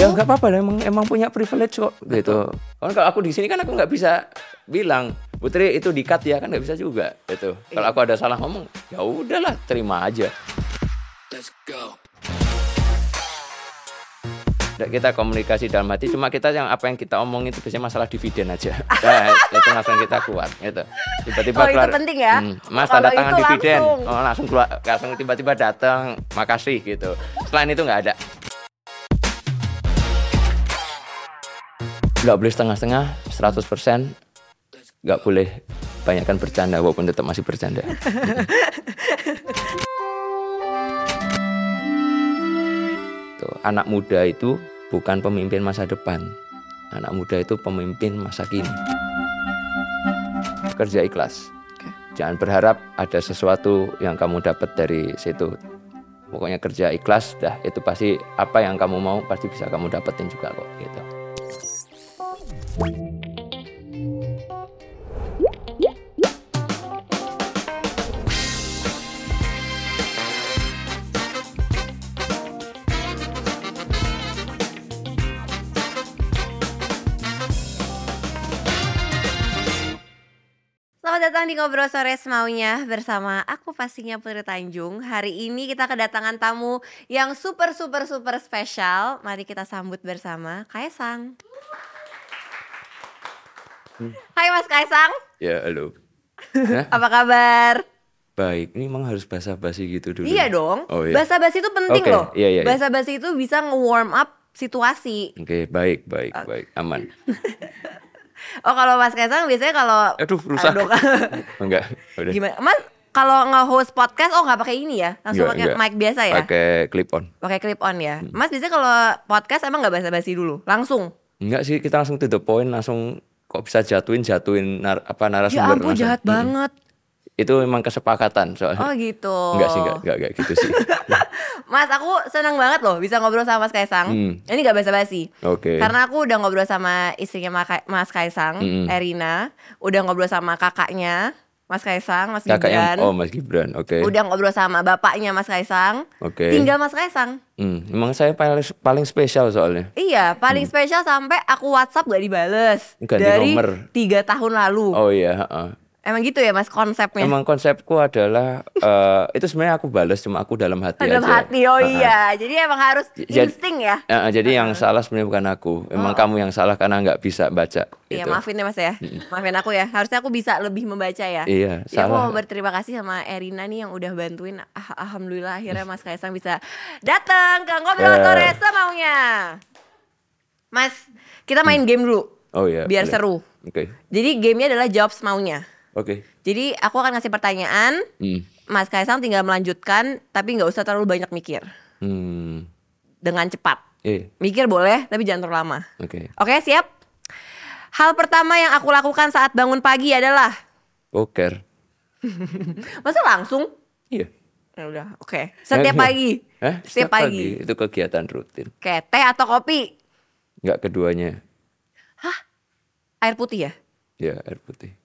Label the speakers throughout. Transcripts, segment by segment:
Speaker 1: ya nggak apa-apa lah, emang emang punya privilege kok. Gitu. Kan kalau aku di sini kan aku nggak bisa bilang Putri itu dikat ya kan nggak bisa juga gitu. Kalau aku ada salah ngomong ya udahlah terima aja. Nggak, kita komunikasi dalam hati cuma kita yang apa yang kita omong itu biasanya masalah dividen aja. Nah, itu langsung kita keluar gitu. Tiba-tiba
Speaker 2: Oh, itu
Speaker 1: keluar
Speaker 2: penting ya?
Speaker 1: "Hmm, mas
Speaker 2: Kalau
Speaker 1: tanda tangan dividen.
Speaker 2: langsung.
Speaker 1: oh langsung keluar langsung tiba-tiba datang makasih gitu. Selain itu nggak ada nggak boleh setengah-setengah 100% nggak boleh banyakkan bercanda walaupun tetap masih bercanda. Tuh, anak muda itu bukan pemimpin masa depan. Anak muda itu pemimpin masa kini. Kerja ikhlas. Jangan berharap ada sesuatu yang kamu dapat dari situ. Pokoknya kerja ikhlas dah. Itu pasti apa yang kamu mau pasti bisa kamu dapetin juga kok gitu
Speaker 2: Selamat datang di Ngobrol Sore Semaunya bersama aku pastinya Putri Tanjung. Hari ini kita kedatangan tamu yang super super super spesial. Mari kita sambut bersama Kaisang Hai Mas Kaisang,
Speaker 1: ya halo.
Speaker 2: Apa kabar?
Speaker 1: baik. Ini emang harus basa-basi gitu dulu.
Speaker 2: Iya dong,
Speaker 1: oh iya.
Speaker 2: Bahasa basi itu penting
Speaker 1: Oke,
Speaker 2: loh.
Speaker 1: Iya, iya, iya.
Speaker 2: Bahasa basi itu bisa nge-warm up situasi.
Speaker 1: Oke baik baik baik. Aman.
Speaker 2: Oh kalau Mas Kaisang biasanya kalau
Speaker 1: aduh rusak.
Speaker 2: Aduh,
Speaker 1: enggak. Udah.
Speaker 2: Gimana? Mas kalau nge-host podcast oh nggak pakai ini ya? Langsung pakai mic biasa ya?
Speaker 1: pakai clip on.
Speaker 2: Pakai clip on ya.
Speaker 1: Hmm.
Speaker 2: Mas biasanya kalau podcast emang nggak basa-basi dulu, langsung.
Speaker 1: enggak sih kita langsung to the point langsung kok bisa jatuhin jatuhin nar, apa
Speaker 2: Ya
Speaker 1: narasumber
Speaker 2: ampun
Speaker 1: langsung.
Speaker 2: jahat
Speaker 1: Mm-mm.
Speaker 2: banget.
Speaker 1: itu memang kesepakatan soalnya
Speaker 2: Oh gitu.
Speaker 1: enggak sih enggak enggak, enggak gitu sih
Speaker 2: Mas aku senang banget loh bisa ngobrol sama Mas Kaisang.
Speaker 1: Hmm.
Speaker 2: Ini nggak basa-basi.
Speaker 1: oke
Speaker 2: Karena aku udah ngobrol sama istrinya Mas Kaisang,
Speaker 1: Mm-mm.
Speaker 2: Erina. Udah ngobrol sama kakaknya Mas Kaisang, Mas
Speaker 1: kakaknya
Speaker 2: Gibran.
Speaker 1: oh mas Gibran oke
Speaker 2: Udah ngobrol sama bapaknya Mas Kaisang.
Speaker 1: oke
Speaker 2: Tinggal Mas Kaisang.
Speaker 1: Hmm, emang saya paling paling spesial soalnya
Speaker 2: Iya, paling spesial sampai aku WhatsApp gak dibales
Speaker 1: Ganti
Speaker 2: dari
Speaker 1: nomor.
Speaker 2: tiga tahun lalu.
Speaker 1: oh iya heeh.
Speaker 2: Emang gitu ya Mas konsepnya?
Speaker 1: Emang konsepku adalah eh, itu sebenarnya aku balas cuma aku dalam hati
Speaker 2: Dalam
Speaker 1: aja.
Speaker 2: hati, oh
Speaker 1: Heeh.
Speaker 2: iya. Jadi emang harus
Speaker 1: Jadi-
Speaker 2: insting ya.
Speaker 1: Eh, eh, jadi yang salah sebenarnya bukan aku. Emang kamu yang salah karena nggak bisa baca.
Speaker 2: Oh. Iya
Speaker 1: gitu.
Speaker 2: maafin ya Mas ya. Maafin aku ya. Harusnya aku bisa lebih membaca ya.
Speaker 1: Iya,
Speaker 2: Ya, aku
Speaker 1: salah.
Speaker 2: mau berterima kasih sama Erina nih yang udah bantuin. Ah, Alhamdulillah akhirnya Mas Kaisang bisa datang ke ngobrol
Speaker 1: Eh.
Speaker 2: sore semaunya. Mas, kita main game dulu.
Speaker 1: Oh iya.
Speaker 2: Biar
Speaker 1: boleh.
Speaker 2: seru.
Speaker 1: Oke.
Speaker 2: Jadi gamenya adalah jawab semaunya.
Speaker 1: Oke.
Speaker 2: Jadi aku akan ngasih pertanyaan,
Speaker 1: Hmm.
Speaker 2: Mas Kaisang tinggal melanjutkan, tapi nggak usah terlalu banyak mikir,
Speaker 1: Hmm.
Speaker 2: dengan cepat.
Speaker 1: Eh,
Speaker 2: Mikir boleh, tapi jangan terlalu lama.
Speaker 1: oke.
Speaker 2: Oke, siap? Hal pertama yang aku lakukan saat bangun pagi adalah,
Speaker 1: Poker.
Speaker 2: masa langsung?
Speaker 1: Iya.
Speaker 2: Ya udah, oke. Setiap
Speaker 1: Oke.
Speaker 2: pagi.
Speaker 1: Hah?
Speaker 2: Setiap pagi.
Speaker 1: Itu kegiatan rutin.
Speaker 2: Oke, teh atau kopi?
Speaker 1: Nggak keduanya.
Speaker 2: Air putih ya?
Speaker 1: Ya air putih.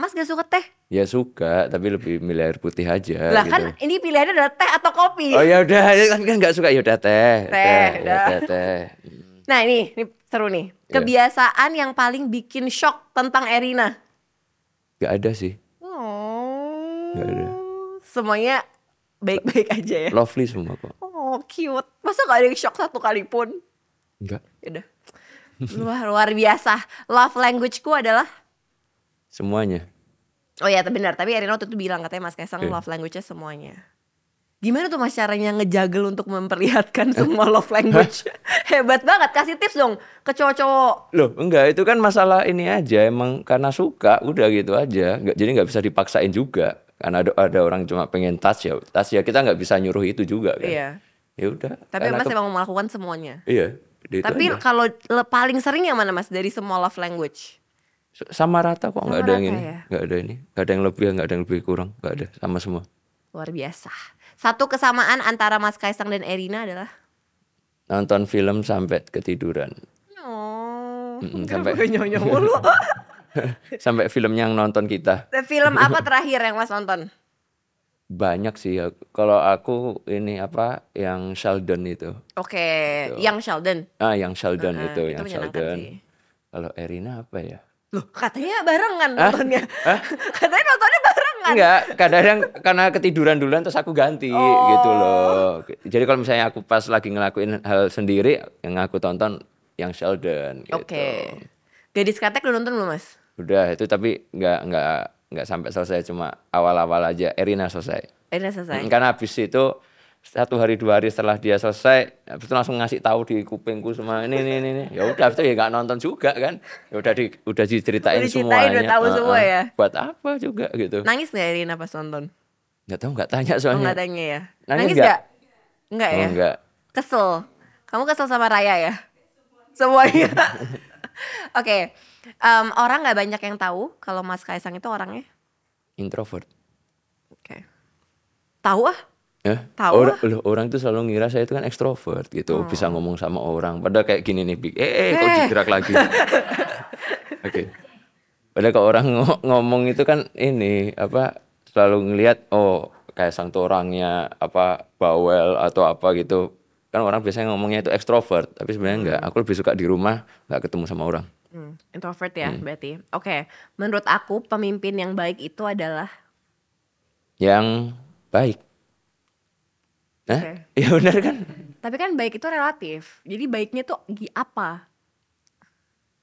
Speaker 2: Mas gak suka teh?
Speaker 1: Ya suka, tapi lebih milih air putih aja.
Speaker 2: lah
Speaker 1: gitu.
Speaker 2: kan ini pilihannya adalah teh atau kopi.
Speaker 1: Oh ya udah, kan kan nggak suka ya udah teh.
Speaker 2: Teh,
Speaker 1: ya
Speaker 2: udah.
Speaker 1: teh, teh.
Speaker 2: Nah ini, ini seru nih.
Speaker 1: Iya.
Speaker 2: Kebiasaan yang paling bikin shock tentang Erina.
Speaker 1: Nggak ada sih.
Speaker 2: Oh.
Speaker 1: Nggak ada.
Speaker 2: Semuanya baik-baik aja ya.
Speaker 1: Lovely semua kok.
Speaker 2: Oh cute. Masa gak ada yang shock satu kali pun?
Speaker 1: Enggak.
Speaker 2: Yaudah. Luar, luar biasa. Love languageku adalah
Speaker 1: Semuanya.
Speaker 2: Oh iya benar, tapi Erina waktu itu bilang katanya Mas Kaisang
Speaker 1: Iya.
Speaker 2: love language-nya semuanya. Gimana tuh Mas caranya ngejagel untuk memperlihatkan semua love language? Hebat banget, kasih tips dong ke cowok-cowok.
Speaker 1: Loh, enggak, itu kan masalah ini aja, emang karena suka, udah gitu aja. Enggak, jadi nggak bisa dipaksain juga. Karena ada ada orang cuma pengen touch ya, touch ya kita nggak bisa nyuruh itu juga kan.
Speaker 2: Iya.
Speaker 1: Ya udah.
Speaker 2: Tapi Mas
Speaker 1: ke-
Speaker 2: emang melakukan semuanya.
Speaker 1: Iya.
Speaker 2: tapi kalau paling sering yang mana Mas dari semua love language?
Speaker 1: Sama rata kok nggak ada yang ini,
Speaker 2: ya?
Speaker 1: nggak ada ini, nggak ada yang lebih, nggak ada yang lebih kurang, nggak ada, sama semua.
Speaker 2: Luar biasa. Satu kesamaan antara Mas Kaisang dan Erina adalah
Speaker 1: Nonton film sampai ketiduran,
Speaker 2: Oh,
Speaker 1: Mm-mm, sampai
Speaker 2: nyonya mulu.
Speaker 1: sampai filmnya yang nonton kita.
Speaker 2: Film apa terakhir yang Mas nonton?
Speaker 1: banyak sih ya. Kalau aku ini apa yang Sheldon itu.
Speaker 2: Oke, yang Sheldon.
Speaker 1: Ah, yang Sheldon
Speaker 2: Heeh,
Speaker 1: itu,
Speaker 2: itu
Speaker 1: yang Sheldon. Kalau Erina apa ya?
Speaker 2: Loh, katanya barengan nontonnya. katanya nontonnya barengan.
Speaker 1: Enggak, kadang karena ketiduran duluan terus aku ganti gitu loh. Jadi kalau misalnya aku pas lagi ngelakuin hal sendiri, yang aku tonton yang Sheldon gitu.
Speaker 2: Oke. Gadis Katek udah nonton belum, Mas?
Speaker 1: Udah itu tapi nggak nggak nggak sampai selesai cuma awal-awal aja. Erina selesai.
Speaker 2: Udah selesai.
Speaker 1: Mm, Karena habis itu satu hari dua hari setelah dia selesai, itu langsung ngasih tahu di kupingku semua ini ini ini. ini. Ya udah, itu ya nggak nonton juga kan. Ya udah di udah diceritain semuanya.
Speaker 2: udah tahu
Speaker 1: Heeh.
Speaker 2: semua ya?
Speaker 1: Buat apa juga gitu.
Speaker 2: Nangis nggak Irina pas nonton?
Speaker 1: Nggak tahu nggak tanya
Speaker 2: Oh,
Speaker 1: soalnya.
Speaker 2: nggak tanya ya.
Speaker 1: Nangis
Speaker 2: Nangis
Speaker 1: nggak?
Speaker 2: nggak? Nggak
Speaker 1: Oh,
Speaker 2: ya?
Speaker 1: enggak.
Speaker 2: Kesel. Kamu kesel sama Raya ya? Semuanya. Oke. Em, orang nggak banyak yang tahu kalau Mas Kaisang itu orangnya.
Speaker 1: Introvert.
Speaker 2: Oke. Tahu ah?
Speaker 1: Ya,
Speaker 2: Tahu
Speaker 1: orang, loh, orang itu selalu ngira saya itu kan ekstrovert gitu, bisa ngomong sama orang. Padahal kayak gini nih, Big. Eh, eh, kok
Speaker 2: Oh. Eh.
Speaker 1: digerak lagi. Oke. Padahal kalau orang ngo- ngomong itu kan ini apa selalu ngelihat oh kayak sang tuh orangnya apa bawel atau apa gitu. Kan orang biasanya ngomongnya itu ekstrovert, tapi sebenarnya enggak. Aku lebih suka di rumah nggak ketemu sama orang.
Speaker 2: Hmm, introvert ya berarti. Oke. Menurut aku pemimpin yang baik itu adalah
Speaker 1: Yang baik. Hah?
Speaker 2: Oke.
Speaker 1: Ya benar kan?
Speaker 2: tapi kan baik itu relatif. Jadi baiknya tuh apa?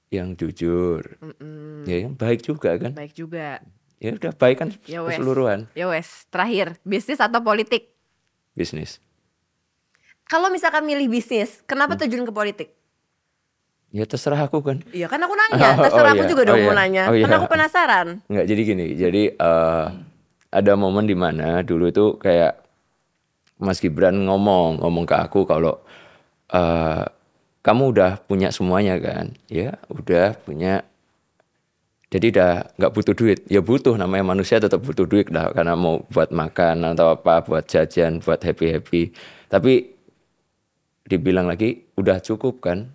Speaker 1: Yang jujur. Ya yang baik juga kan?
Speaker 2: Baik juga.
Speaker 1: Ya udah baik kan
Speaker 2: Ya wes.
Speaker 1: keseluruhan
Speaker 2: Ya wes, terakhir, bisnis atau politik?
Speaker 1: bisnis.
Speaker 2: Kalau misalkan milih bisnis, kenapa
Speaker 1: Hmm.
Speaker 2: terjun ke politik?
Speaker 1: Ya terserah aku kan.
Speaker 2: Iya kan aku nanya,
Speaker 1: Oh,
Speaker 2: terserah
Speaker 1: oh
Speaker 2: aku
Speaker 1: iya.
Speaker 2: juga
Speaker 1: Oh
Speaker 2: dong mau
Speaker 1: iya.
Speaker 2: nanya.
Speaker 1: Oh iya.
Speaker 2: aku penasaran.
Speaker 1: Enggak jadi gini. Jadi eh, ada momen di mana dulu itu kayak Mas Gibran ngomong ngomong ke aku kalau eh, kamu udah punya semuanya kan? Ya udah punya. Jadi udah nggak butuh duit. Ya butuh namanya manusia tetap butuh duit lah karena mau buat makan atau apa, buat jajan, buat happy happy. Tapi dibilang lagi udah cukup kan?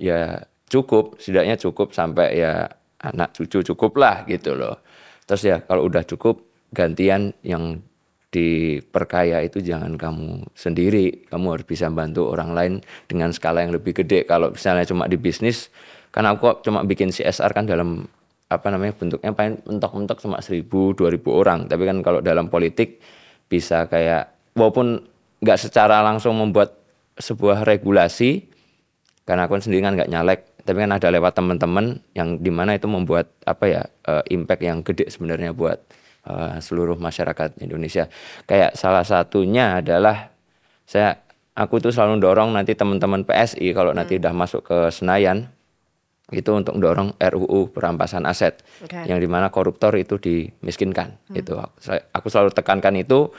Speaker 1: Ya cukup, setidaknya cukup sampai ya anak cucu cukup lah gitu loh. Terus ya kalau udah cukup gantian yang diperkaya itu jangan kamu sendiri, kamu harus bisa bantu orang lain dengan skala yang lebih gede. Kalau misalnya cuma di bisnis, kan aku cuma bikin CSR kan dalam apa namanya bentuknya paling mentok-mentok cuma 1000 2000 orang. Tapi kan kalau dalam politik bisa kayak walaupun nggak secara langsung membuat sebuah regulasi karena aku sendiri kan nggak nyalek tapi kan ada lewat teman-teman yang di mana itu membuat apa ya eh, impact yang gede sebenarnya buat eh, seluruh masyarakat Indonesia. Kayak salah satunya adalah saya aku tuh selalu dorong nanti teman-teman PSI kalau nanti udah masuk ke Senayan itu untuk mendorong RUU perampasan aset
Speaker 2: Oke.
Speaker 1: yang di mana koruptor itu dimiskinkan itu aku, selalu tekankan itu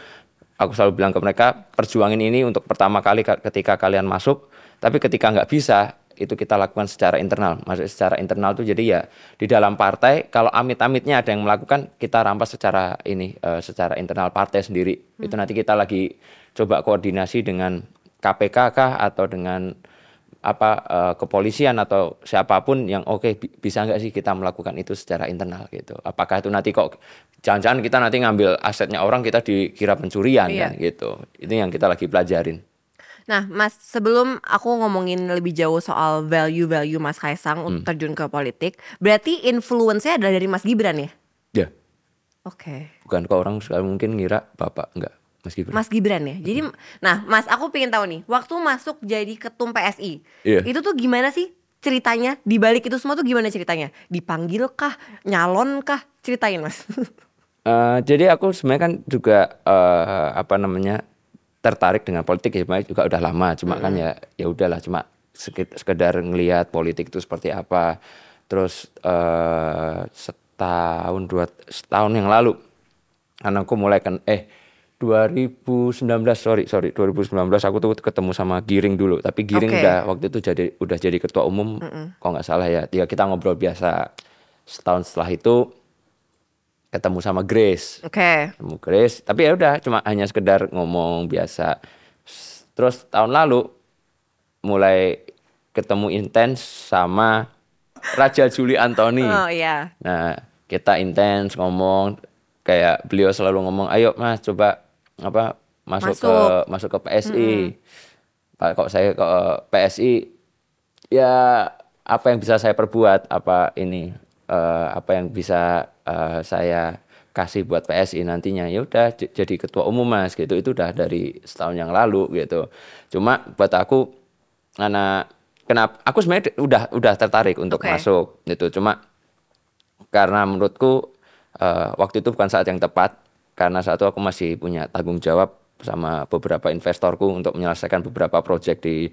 Speaker 1: aku selalu bilang ke mereka perjuangin ini untuk pertama kali ka- ketika kalian masuk tapi ketika nggak bisa itu kita lakukan secara internal. Maksudnya secara internal tuh jadi ya di dalam partai kalau amit-amitnya ada yang melakukan kita rampas secara ini eh, secara internal partai sendiri. Itu nanti kita lagi coba koordinasi dengan KPK kah atau dengan apa eh, kepolisian atau siapa pun yang oke bi- bisa nggak sih kita melakukan itu secara internal gitu. Apakah itu nanti kok jangan-jangan kita nanti ngambil asetnya orang kita dikira pencurian
Speaker 2: Iya.
Speaker 1: kan gitu. Itu yang kita lagi pelajarin
Speaker 2: Nah, Mas, sebelum aku ngomongin lebih jauh soal value-value Mas Kaisang untuk
Speaker 1: Hmm.
Speaker 2: terjun ke politik, berarti influence-nya adalah dari Mas Gibran ya?
Speaker 1: ya
Speaker 2: Oke.
Speaker 1: bukan kok orang mungkin ngira bapak enggak Mas Gibran
Speaker 2: Mas Gibran ya. Jadi, nah, Mas, aku pengen tahu nih, waktu masuk jadi ketum PSI,
Speaker 1: Iya.
Speaker 2: itu tuh gimana sih ceritanya? Di balik itu semua tuh gimana ceritanya? Dipanggil kah? Nyalon kah? Ceritain, Mas.
Speaker 1: Eh, jadi aku sebenarnya kan juga eh, apa namanya tertarik dengan politik ya juga udah lama cuma kan ya ya udahlah cuma seked- sekedar ngelihat politik itu seperti apa. Terus eh, setahun dua setahun yang lalu karena aku mulai kan eh 2019 sorry sorry 2019 aku tuh ketemu sama Giring dulu tapi Giring
Speaker 2: Oke.
Speaker 1: udah waktu itu jadi udah jadi ketua umum kok nggak salah ya ya kita ngobrol biasa setahun setelah itu ketemu sama Grace
Speaker 2: Oke.
Speaker 1: ketemu Grace tapi ya udah cuma hanya sekedar ngomong biasa terus tahun lalu mulai ketemu intens sama Raja Juli Anthony
Speaker 2: Oh iya.
Speaker 1: nah kita intens ngomong kayak beliau selalu ngomong, "Ayo Mas, coba apa masuk, ke
Speaker 2: Masuk.
Speaker 1: masuk ke PSI." Pak kok saya ke PSI ya apa yang bisa saya perbuat, apa ini eh, apa yang bisa eh, saya kasih buat PSI nantinya. Ya udah jadi ketua umum Mas gitu. Itu udah dari setahun yang lalu gitu. Cuma buat aku anak kenapa aku sebenarnya udah udah tertarik untuk
Speaker 2: Oke.
Speaker 1: masuk gitu. Cuma karena menurutku eh, waktu itu bukan saat yang tepat karena satu aku masih punya tanggung jawab sama beberapa investorku untuk menyelesaikan beberapa proyek di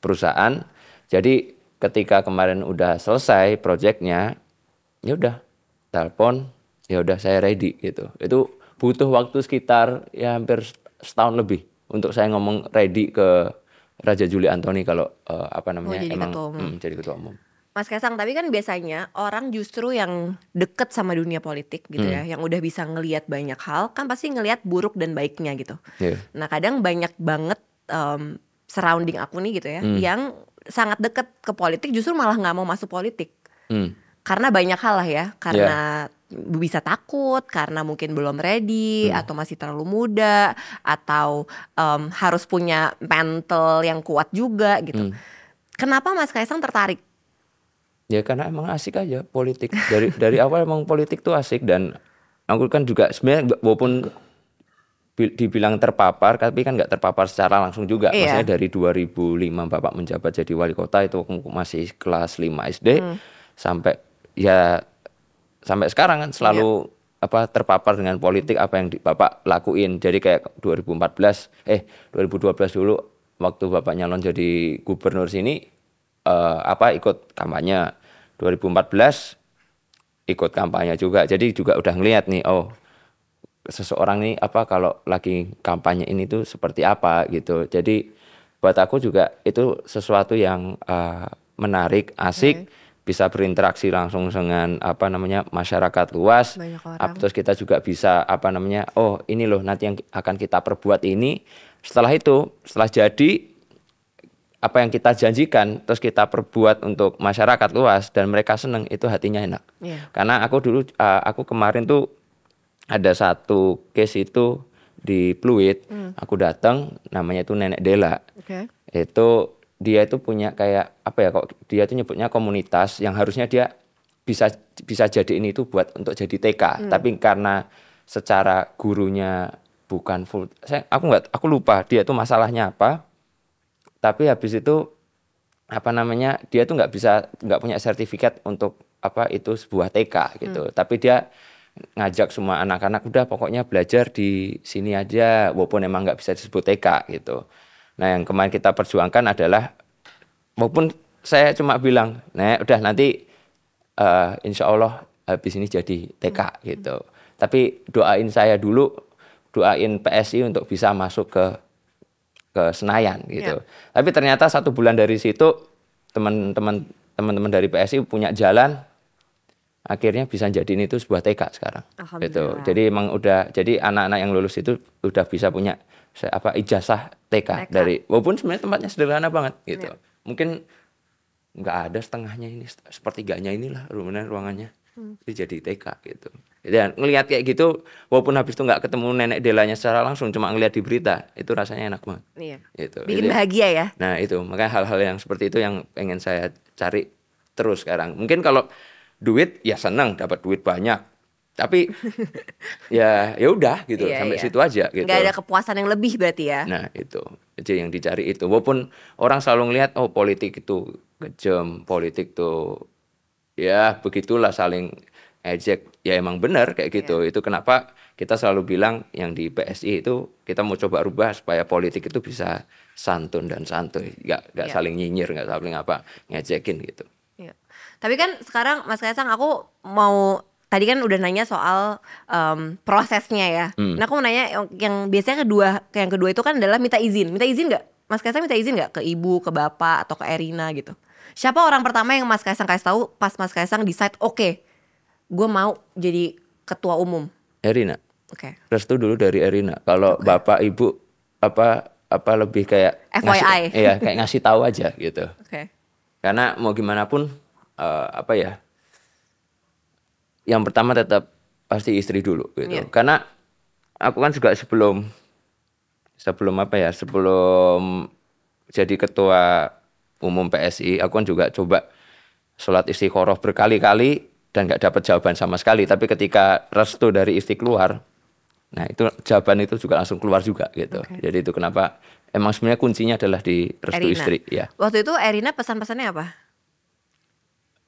Speaker 1: perusahaan. Jadi ketika kemarin udah selesai proyeknya, ya udah telepon, ya udah saya ready gitu. Itu butuh waktu sekitar ya hampir setahun lebih untuk saya ngomong ready ke Raja Juli Antoni kalau eh, apa namanya
Speaker 2: jadi
Speaker 1: emang
Speaker 2: ketua umum.
Speaker 1: mm, jadi ketua umum.
Speaker 2: Mas Kaisang, tapi kan biasanya orang justru yang deket sama dunia politik gitu ya, yang udah bisa ngelihat banyak hal, kan pasti ngelihat buruk dan baiknya gitu.
Speaker 1: Iya.
Speaker 2: Nah kadang banyak banget em, surrounding aku nih gitu ya, yang sangat deket ke politik justru malah nggak mau masuk politik.
Speaker 1: Hmm.
Speaker 2: Karena banyak hal lah ya, karena bisa takut, karena mungkin belum ready, atau masih terlalu muda, atau em, harus punya mental yang kuat juga gitu. Kenapa Mas Kaisang tertarik?
Speaker 1: Ya karena emang asik aja politik. Dari dari awal emang politik tuh asik dan aku kan juga sebenarnya walaupun bi- dibilang terpapar tapi kan nggak terpapar secara langsung juga.
Speaker 2: Iya.
Speaker 1: Maksudnya dari 2005 Bapak menjabat jadi wali kota itu aku masih kelas 5 SD sampai ya sampai sekarang kan selalu apa terpapar dengan politik apa yang di- Bapak lakuin. Jadi kayak 2014 eh 2012 dulu waktu Bapak nyalon jadi gubernur sini eh, apa ikut kampanye. 2014 ikut kampanye juga. Jadi juga udah ngeliat nih oh seseorang nih apa kalau lagi kampanye ini tuh seperti apa gitu. Jadi buat aku juga itu sesuatu yang eh, menarik, asik, bisa berinteraksi langsung dengan apa namanya masyarakat luas. Terus kita juga bisa apa namanya, oh ini loh nanti yang akan kita perbuat ini. Setelah itu, setelah jadi apa yang kita janjikan terus kita perbuat untuk masyarakat luas dan mereka seneng itu hatinya enak.
Speaker 2: Iya.
Speaker 1: Karena aku dulu uh, aku kemarin tuh ada satu case itu di Pluit, aku datang namanya itu Nenek Dela.
Speaker 2: Oke.
Speaker 1: Itu dia itu punya kayak apa ya kok dia tuh nyebutnya komunitas yang harusnya dia bisa bisa jadi ini itu buat untuk jadi TK, tapi karena secara gurunya bukan full saya aku nggak aku lupa dia tuh masalahnya apa. Tapi habis itu apa namanya dia tuh nggak bisa nggak punya sertifikat untuk apa itu sebuah TK gitu. Tapi dia ngajak semua anak-anak udah pokoknya belajar di sini aja walaupun emang nggak bisa disebut TK gitu nah yang kemarin kita perjuangkan adalah walaupun saya cuma bilang nek udah nanti eh, insya Allah habis ini jadi TK gitu tapi doain saya dulu doain PSI untuk bisa masuk ke ke Senayan gitu. Tapi ternyata satu bulan dari situ teman-teman teman-teman dari PSI punya jalan akhirnya bisa jadiin itu sebuah TK sekarang. Gitu. Jadi emang udah jadi anak-anak yang lulus itu udah bisa punya se- apa ijazah TK,
Speaker 2: TK.
Speaker 1: dari walaupun sebenarnya tempatnya sederhana banget gitu.
Speaker 2: Iya.
Speaker 1: Mungkin nggak ada setengahnya ini sepertiganya inilah rumahnya ruangannya
Speaker 2: Hmm.
Speaker 1: itu jadi TK gitu dan ngelihat kayak gitu walaupun habis itu nggak ketemu nenek delanya secara langsung cuma ngelihat di berita itu rasanya enak banget
Speaker 2: Iya.
Speaker 1: gitu
Speaker 2: Bikin
Speaker 1: Jadi-
Speaker 2: bahagia ya.
Speaker 1: nah itu makanya hal-hal yang seperti itu yang pengen saya cari terus sekarang mungkin kalau duit ya senang dapat duit banyak tapi ya ya udah gitu
Speaker 2: Iya,
Speaker 1: sampai
Speaker 2: iya.
Speaker 1: situ aja gitu
Speaker 2: Nggak ada kepuasan yang lebih berarti ya.
Speaker 1: Nah itu, jadi yang dicari itu. Walaupun orang selalu ngelihat, oh politik itu kejam, politik tuh ya begitulah saling ejek. Ya emang benar kayak gitu. Itu kenapa kita selalu bilang yang di PSI itu kita mau coba rubah supaya politik itu bisa santun dan santuy, nggak nggak
Speaker 2: Iya.
Speaker 1: saling nyinyir, nggak saling apa ngejekin gitu.
Speaker 2: Iya. Tapi kan sekarang Mas Kaisang aku mau tadi kan udah nanya soal em, prosesnya ya.
Speaker 1: Hmm.
Speaker 2: Nah aku mau nanya yang, yang biasanya kedua yang kedua itu kan adalah minta izin. Minta izin nggak? Mas Kaisang minta izin nggak ke ibu, ke bapak atau ke Erina gitu? Siapa orang pertama yang Mas Kaisang kasih tahu pas Mas Kaisang decide oke, gue mau jadi ketua umum.
Speaker 1: Erina,
Speaker 2: Oke.
Speaker 1: restu dulu dari Erina. Kalau bapak ibu apa apa lebih kayak ngasih-
Speaker 2: FYI.
Speaker 1: iya kayak ngasih tahu aja gitu.
Speaker 2: Oke.
Speaker 1: Karena mau gimana pun eh, apa ya? Yang pertama tetap pasti istri dulu gitu.
Speaker 2: Iya.
Speaker 1: Karena aku kan juga sebelum sebelum apa ya sebelum jadi ketua umum PSI aku kan juga coba sholat istiqoroh berkali-kali dan nggak dapat jawaban sama sekali tapi ketika restu dari istri keluar nah itu jawaban itu juga langsung keluar juga gitu jadi itu kenapa emang sebenarnya kuncinya adalah di restu
Speaker 2: Erina.
Speaker 1: istri ya
Speaker 2: Waktu itu Erina pesan-pesannya apa?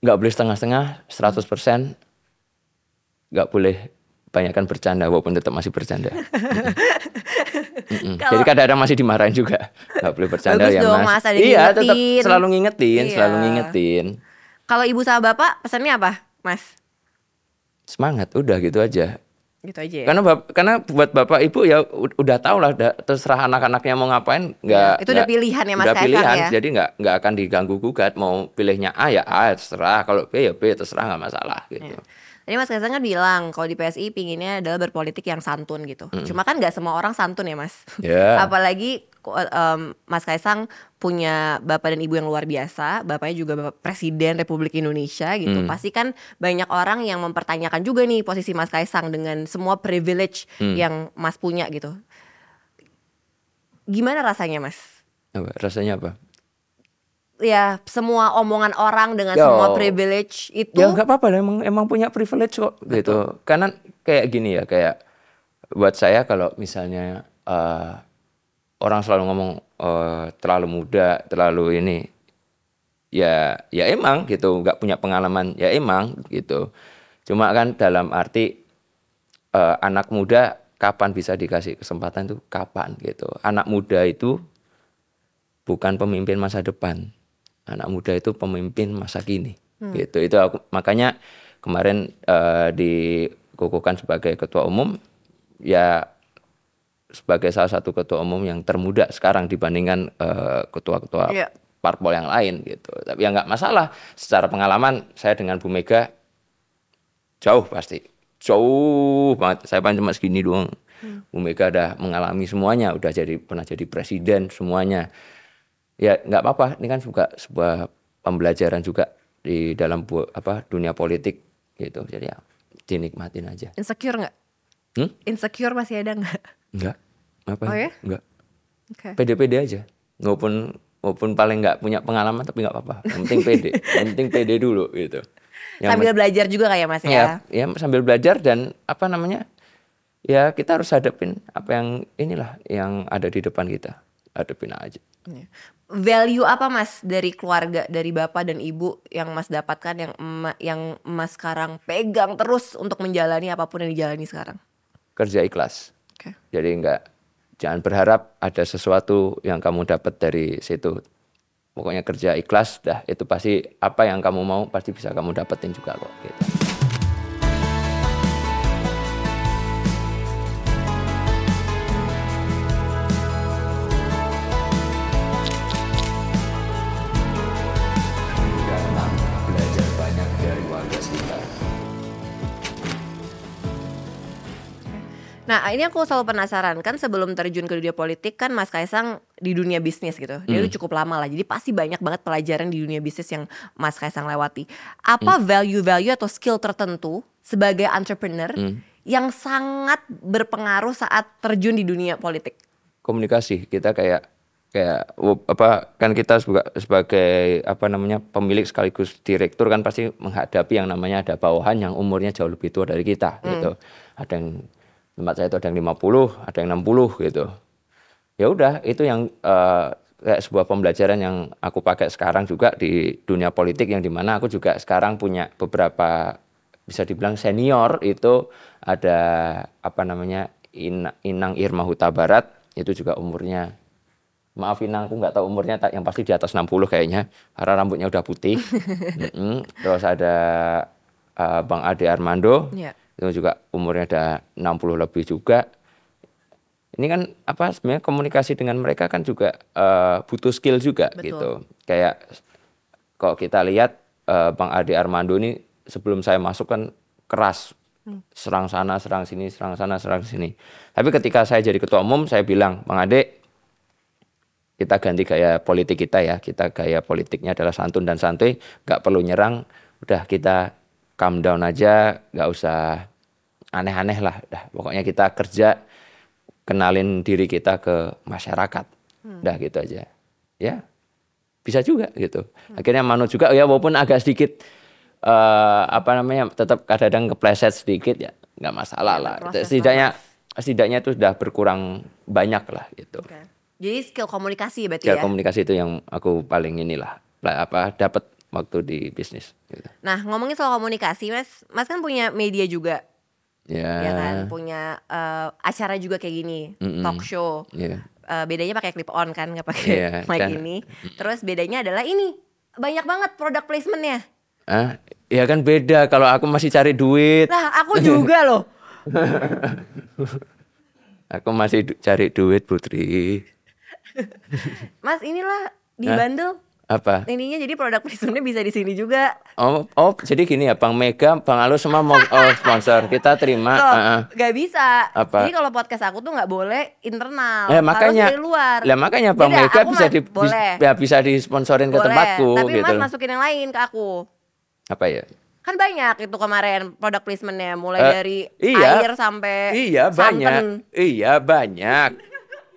Speaker 1: nggak boleh setengah-setengah 100% nggak boleh banyakkan bercanda walaupun tetap masih bercanda Mm-mm.
Speaker 2: Kalau-
Speaker 1: jadi kadang-kadang masih dimarahin juga nggak boleh bercanda
Speaker 2: Bagus
Speaker 1: ya
Speaker 2: dong,
Speaker 1: mas,
Speaker 2: Mas, ada
Speaker 1: iya tetap selalu ngingetin selalu
Speaker 2: Iya.
Speaker 1: ngingetin
Speaker 2: Kalau ibu sama bapak pesannya apa, Mas?
Speaker 1: semangat udah gitu aja
Speaker 2: Gitu aja ya.
Speaker 1: karena bap- karena buat bapak ibu ya udah tahu lah udah terserah anak-anaknya mau ngapain nggak
Speaker 2: Iya, itu udah
Speaker 1: nggak-
Speaker 2: pilihan ya, Mas
Speaker 1: udah pilihan
Speaker 2: ya.
Speaker 1: jadi nggak nggak akan diganggu gugat mau pilihnya A ya A terserah kalau B ya B terserah nggak masalah gitu
Speaker 2: Tadi Mas Kaisang kan bilang kalau di PSI pinginnya adalah berpolitik yang santun gitu. Cuma kan nggak semua orang santun ya Mas.
Speaker 1: Ya.
Speaker 2: Apalagi em, Mas Kaisang punya bapak dan ibu yang luar biasa. Bapaknya juga bapak presiden Republik Indonesia gitu. Pasti kan banyak orang yang mempertanyakan juga nih posisi Mas Kaisang dengan semua privilege yang Mas punya gitu. Gimana rasanya Mas?
Speaker 1: Apa, rasanya apa
Speaker 2: Ya semua omongan orang dengan
Speaker 1: Yo.
Speaker 2: semua privilege itu.
Speaker 1: Ya nggak apa-apa emang emang punya privilege kok gitu. Karena kayak gini ya, kayak buat saya kalau misalnya eh, orang selalu ngomong eh, terlalu muda, terlalu ini, ya ya emang gitu, nggak punya pengalaman, ya emang gitu. Cuma kan dalam arti eh, anak muda kapan bisa dikasih kesempatan tuh kapan gitu. Anak muda itu bukan pemimpin masa depan. Anak muda itu pemimpin masa kini. Gitu. Itu aku makanya kemarin eh, dikukuhkan sebagai ketua umum ya sebagai salah satu ketua umum yang termuda sekarang dibandingkan eh, ketua-ketua
Speaker 2: Iya.
Speaker 1: parpol yang lain gitu. Tapi ya nggak masalah. Secara pengalaman saya dengan Bu Mega jauh pasti jauh banget saya paling cuma segini doang Bu Mega udah mengalami semuanya udah jadi pernah jadi presiden semuanya ya nggak apa-apa ini kan juga sebuah pembelajaran juga di dalam bu- apa dunia politik gitu jadi ya dinikmatin aja
Speaker 2: Insecure nggak?
Speaker 1: hmm?
Speaker 2: Insecure masih ada nggak?
Speaker 1: nggak apa
Speaker 2: Oh ya?
Speaker 1: nggak
Speaker 2: Oke.
Speaker 1: pede-pede aja walaupun walaupun paling nggak punya pengalaman tapi nggak apa-apa yang penting pede yang penting pede dulu gitu Yang
Speaker 2: Sambil belajar juga kayak Mas ya.
Speaker 1: ya, ya sambil belajar dan apa namanya ya kita harus hadapin apa yang inilah yang ada di depan kita hadapin aja
Speaker 2: Iya. Value apa Mas dari keluarga, dari bapak dan ibu yang Mas dapatkan yang yang Mas sekarang pegang terus untuk menjalani apa pun yang dijalani sekarang?
Speaker 1: kerja ikhlas
Speaker 2: Oke.
Speaker 1: jadi nggak jangan berharap ada sesuatu yang kamu dapat dari situ pokoknya kerja ikhlas dah itu pasti apa yang kamu mau pasti bisa kamu dapetin juga kok gitu.
Speaker 2: Ini aku selalu penasaran kan sebelum terjun ke dunia politik kan Mas Kaisang di dunia bisnis gitu Dia
Speaker 1: Hmm.
Speaker 2: udah cukup lama lah jadi pasti banyak banget pelajaran di dunia bisnis yang Mas Kaisang lewati Apa
Speaker 1: Hmm.
Speaker 2: value-value atau skill tertentu sebagai entrepreneur
Speaker 1: Hmm.
Speaker 2: yang sangat berpengaruh saat terjun di dunia politik?
Speaker 1: komunikasi kita kayak kayak apa kan kita sebagai, sebagai apa namanya pemilik sekaligus direktur kan pasti menghadapi yang namanya ada bawahan yang umurnya jauh lebih tua dari kita gitu ada yang tempat saya itu ada yang 50 ada yang 60 gitu ya udah itu yang eh, kayak sebuah pembelajaran yang aku pakai sekarang juga di dunia politik yang di mana aku juga sekarang punya beberapa bisa dibilang senior itu ada apa namanya In- Inang Irma Huta Barat itu juga umurnya maaf Inang aku nggak tahu umurnya yang pasti di atas 60 kayaknya karena rambutnya udah putih Mm-mm. terus ada eh, Bang Ade Armando
Speaker 2: Iya.
Speaker 1: Itu juga umurnya ada 60 lebih juga. Ini kan apa sebenarnya komunikasi dengan mereka kan juga eh, butuh skill juga
Speaker 2: Betul.
Speaker 1: gitu. Kayak kalau kita lihat eh, Bang Ade Armando ini sebelum saya masuk kan keras. Serang sana serang sini serang sana serang sini. Tapi ketika saya jadi ketua umum saya bilang Bang Ade kita ganti gaya politik kita ya. Kita gaya politiknya adalah santun dan santuy. Nggak perlu nyerang. Udah kita calm down aja. Nggak usah aneh-aneh lah. Dah, pokoknya kita kerja kenalin diri kita ke masyarakat. Dah gitu aja. Ya. Bisa juga gitu. Akhirnya manut juga ya walaupun agak sedikit eh apa namanya tetap kadang-kadang kepleset sedikit ya nggak masalah
Speaker 2: Ya,
Speaker 1: lah.
Speaker 2: proses
Speaker 1: Setidaknya setidaknya itu sudah berkurang banyak lah gitu.
Speaker 2: Oke. Jadi skill komunikasi berarti
Speaker 1: Ya
Speaker 2: ya.
Speaker 1: komunikasi itu yang aku paling inilah lah, apa dapat waktu di bisnis gitu.
Speaker 2: Nah ngomongin soal komunikasi mas, mas kan punya media juga,
Speaker 1: Ya.
Speaker 2: ya kan? Punya eh, acara juga kayak gini,
Speaker 1: Mm-mm.
Speaker 2: talk show.
Speaker 1: ya.
Speaker 2: Eh, bedanya pakai clip on kan, nggak pakai
Speaker 1: Iya,
Speaker 2: mic
Speaker 1: kan.
Speaker 2: ini. Terus bedanya adalah ini banyak banget product placementnya.
Speaker 1: Ah, ya kan beda kalau aku masih cari duit,
Speaker 2: Lah aku juga loh.
Speaker 1: aku masih du- cari duit Putri.
Speaker 2: Mas inilah di
Speaker 1: Hah?
Speaker 2: bundle.
Speaker 1: Apa?
Speaker 2: Ininya jadi product placementnya bisa di sini juga.
Speaker 1: Oh, oh, jadi gini ya, Bang Mega, Bang Alus semua mau oh, sponsor. Kita terima.
Speaker 2: Loh,
Speaker 1: ah, ah.
Speaker 2: gak bisa.
Speaker 1: Apa?
Speaker 2: Jadi kalau podcast aku tuh nggak boleh internal.
Speaker 1: Ya
Speaker 2: harus
Speaker 1: makanya,
Speaker 2: dari luar.
Speaker 1: lah makanya Bang Mega bisa di, bis-
Speaker 2: boleh.
Speaker 1: ya, bisa disponsorin ke
Speaker 2: Boleh,
Speaker 1: tempatku
Speaker 2: Tapi
Speaker 1: gitu.
Speaker 2: Mas masukin yang lain ke aku.
Speaker 1: Apa ya?
Speaker 2: Kan banyak itu kemarin product placementnya mulai
Speaker 1: Eh,
Speaker 2: dari
Speaker 1: iya.
Speaker 2: air sampai
Speaker 1: Iya banyak, iya banyak,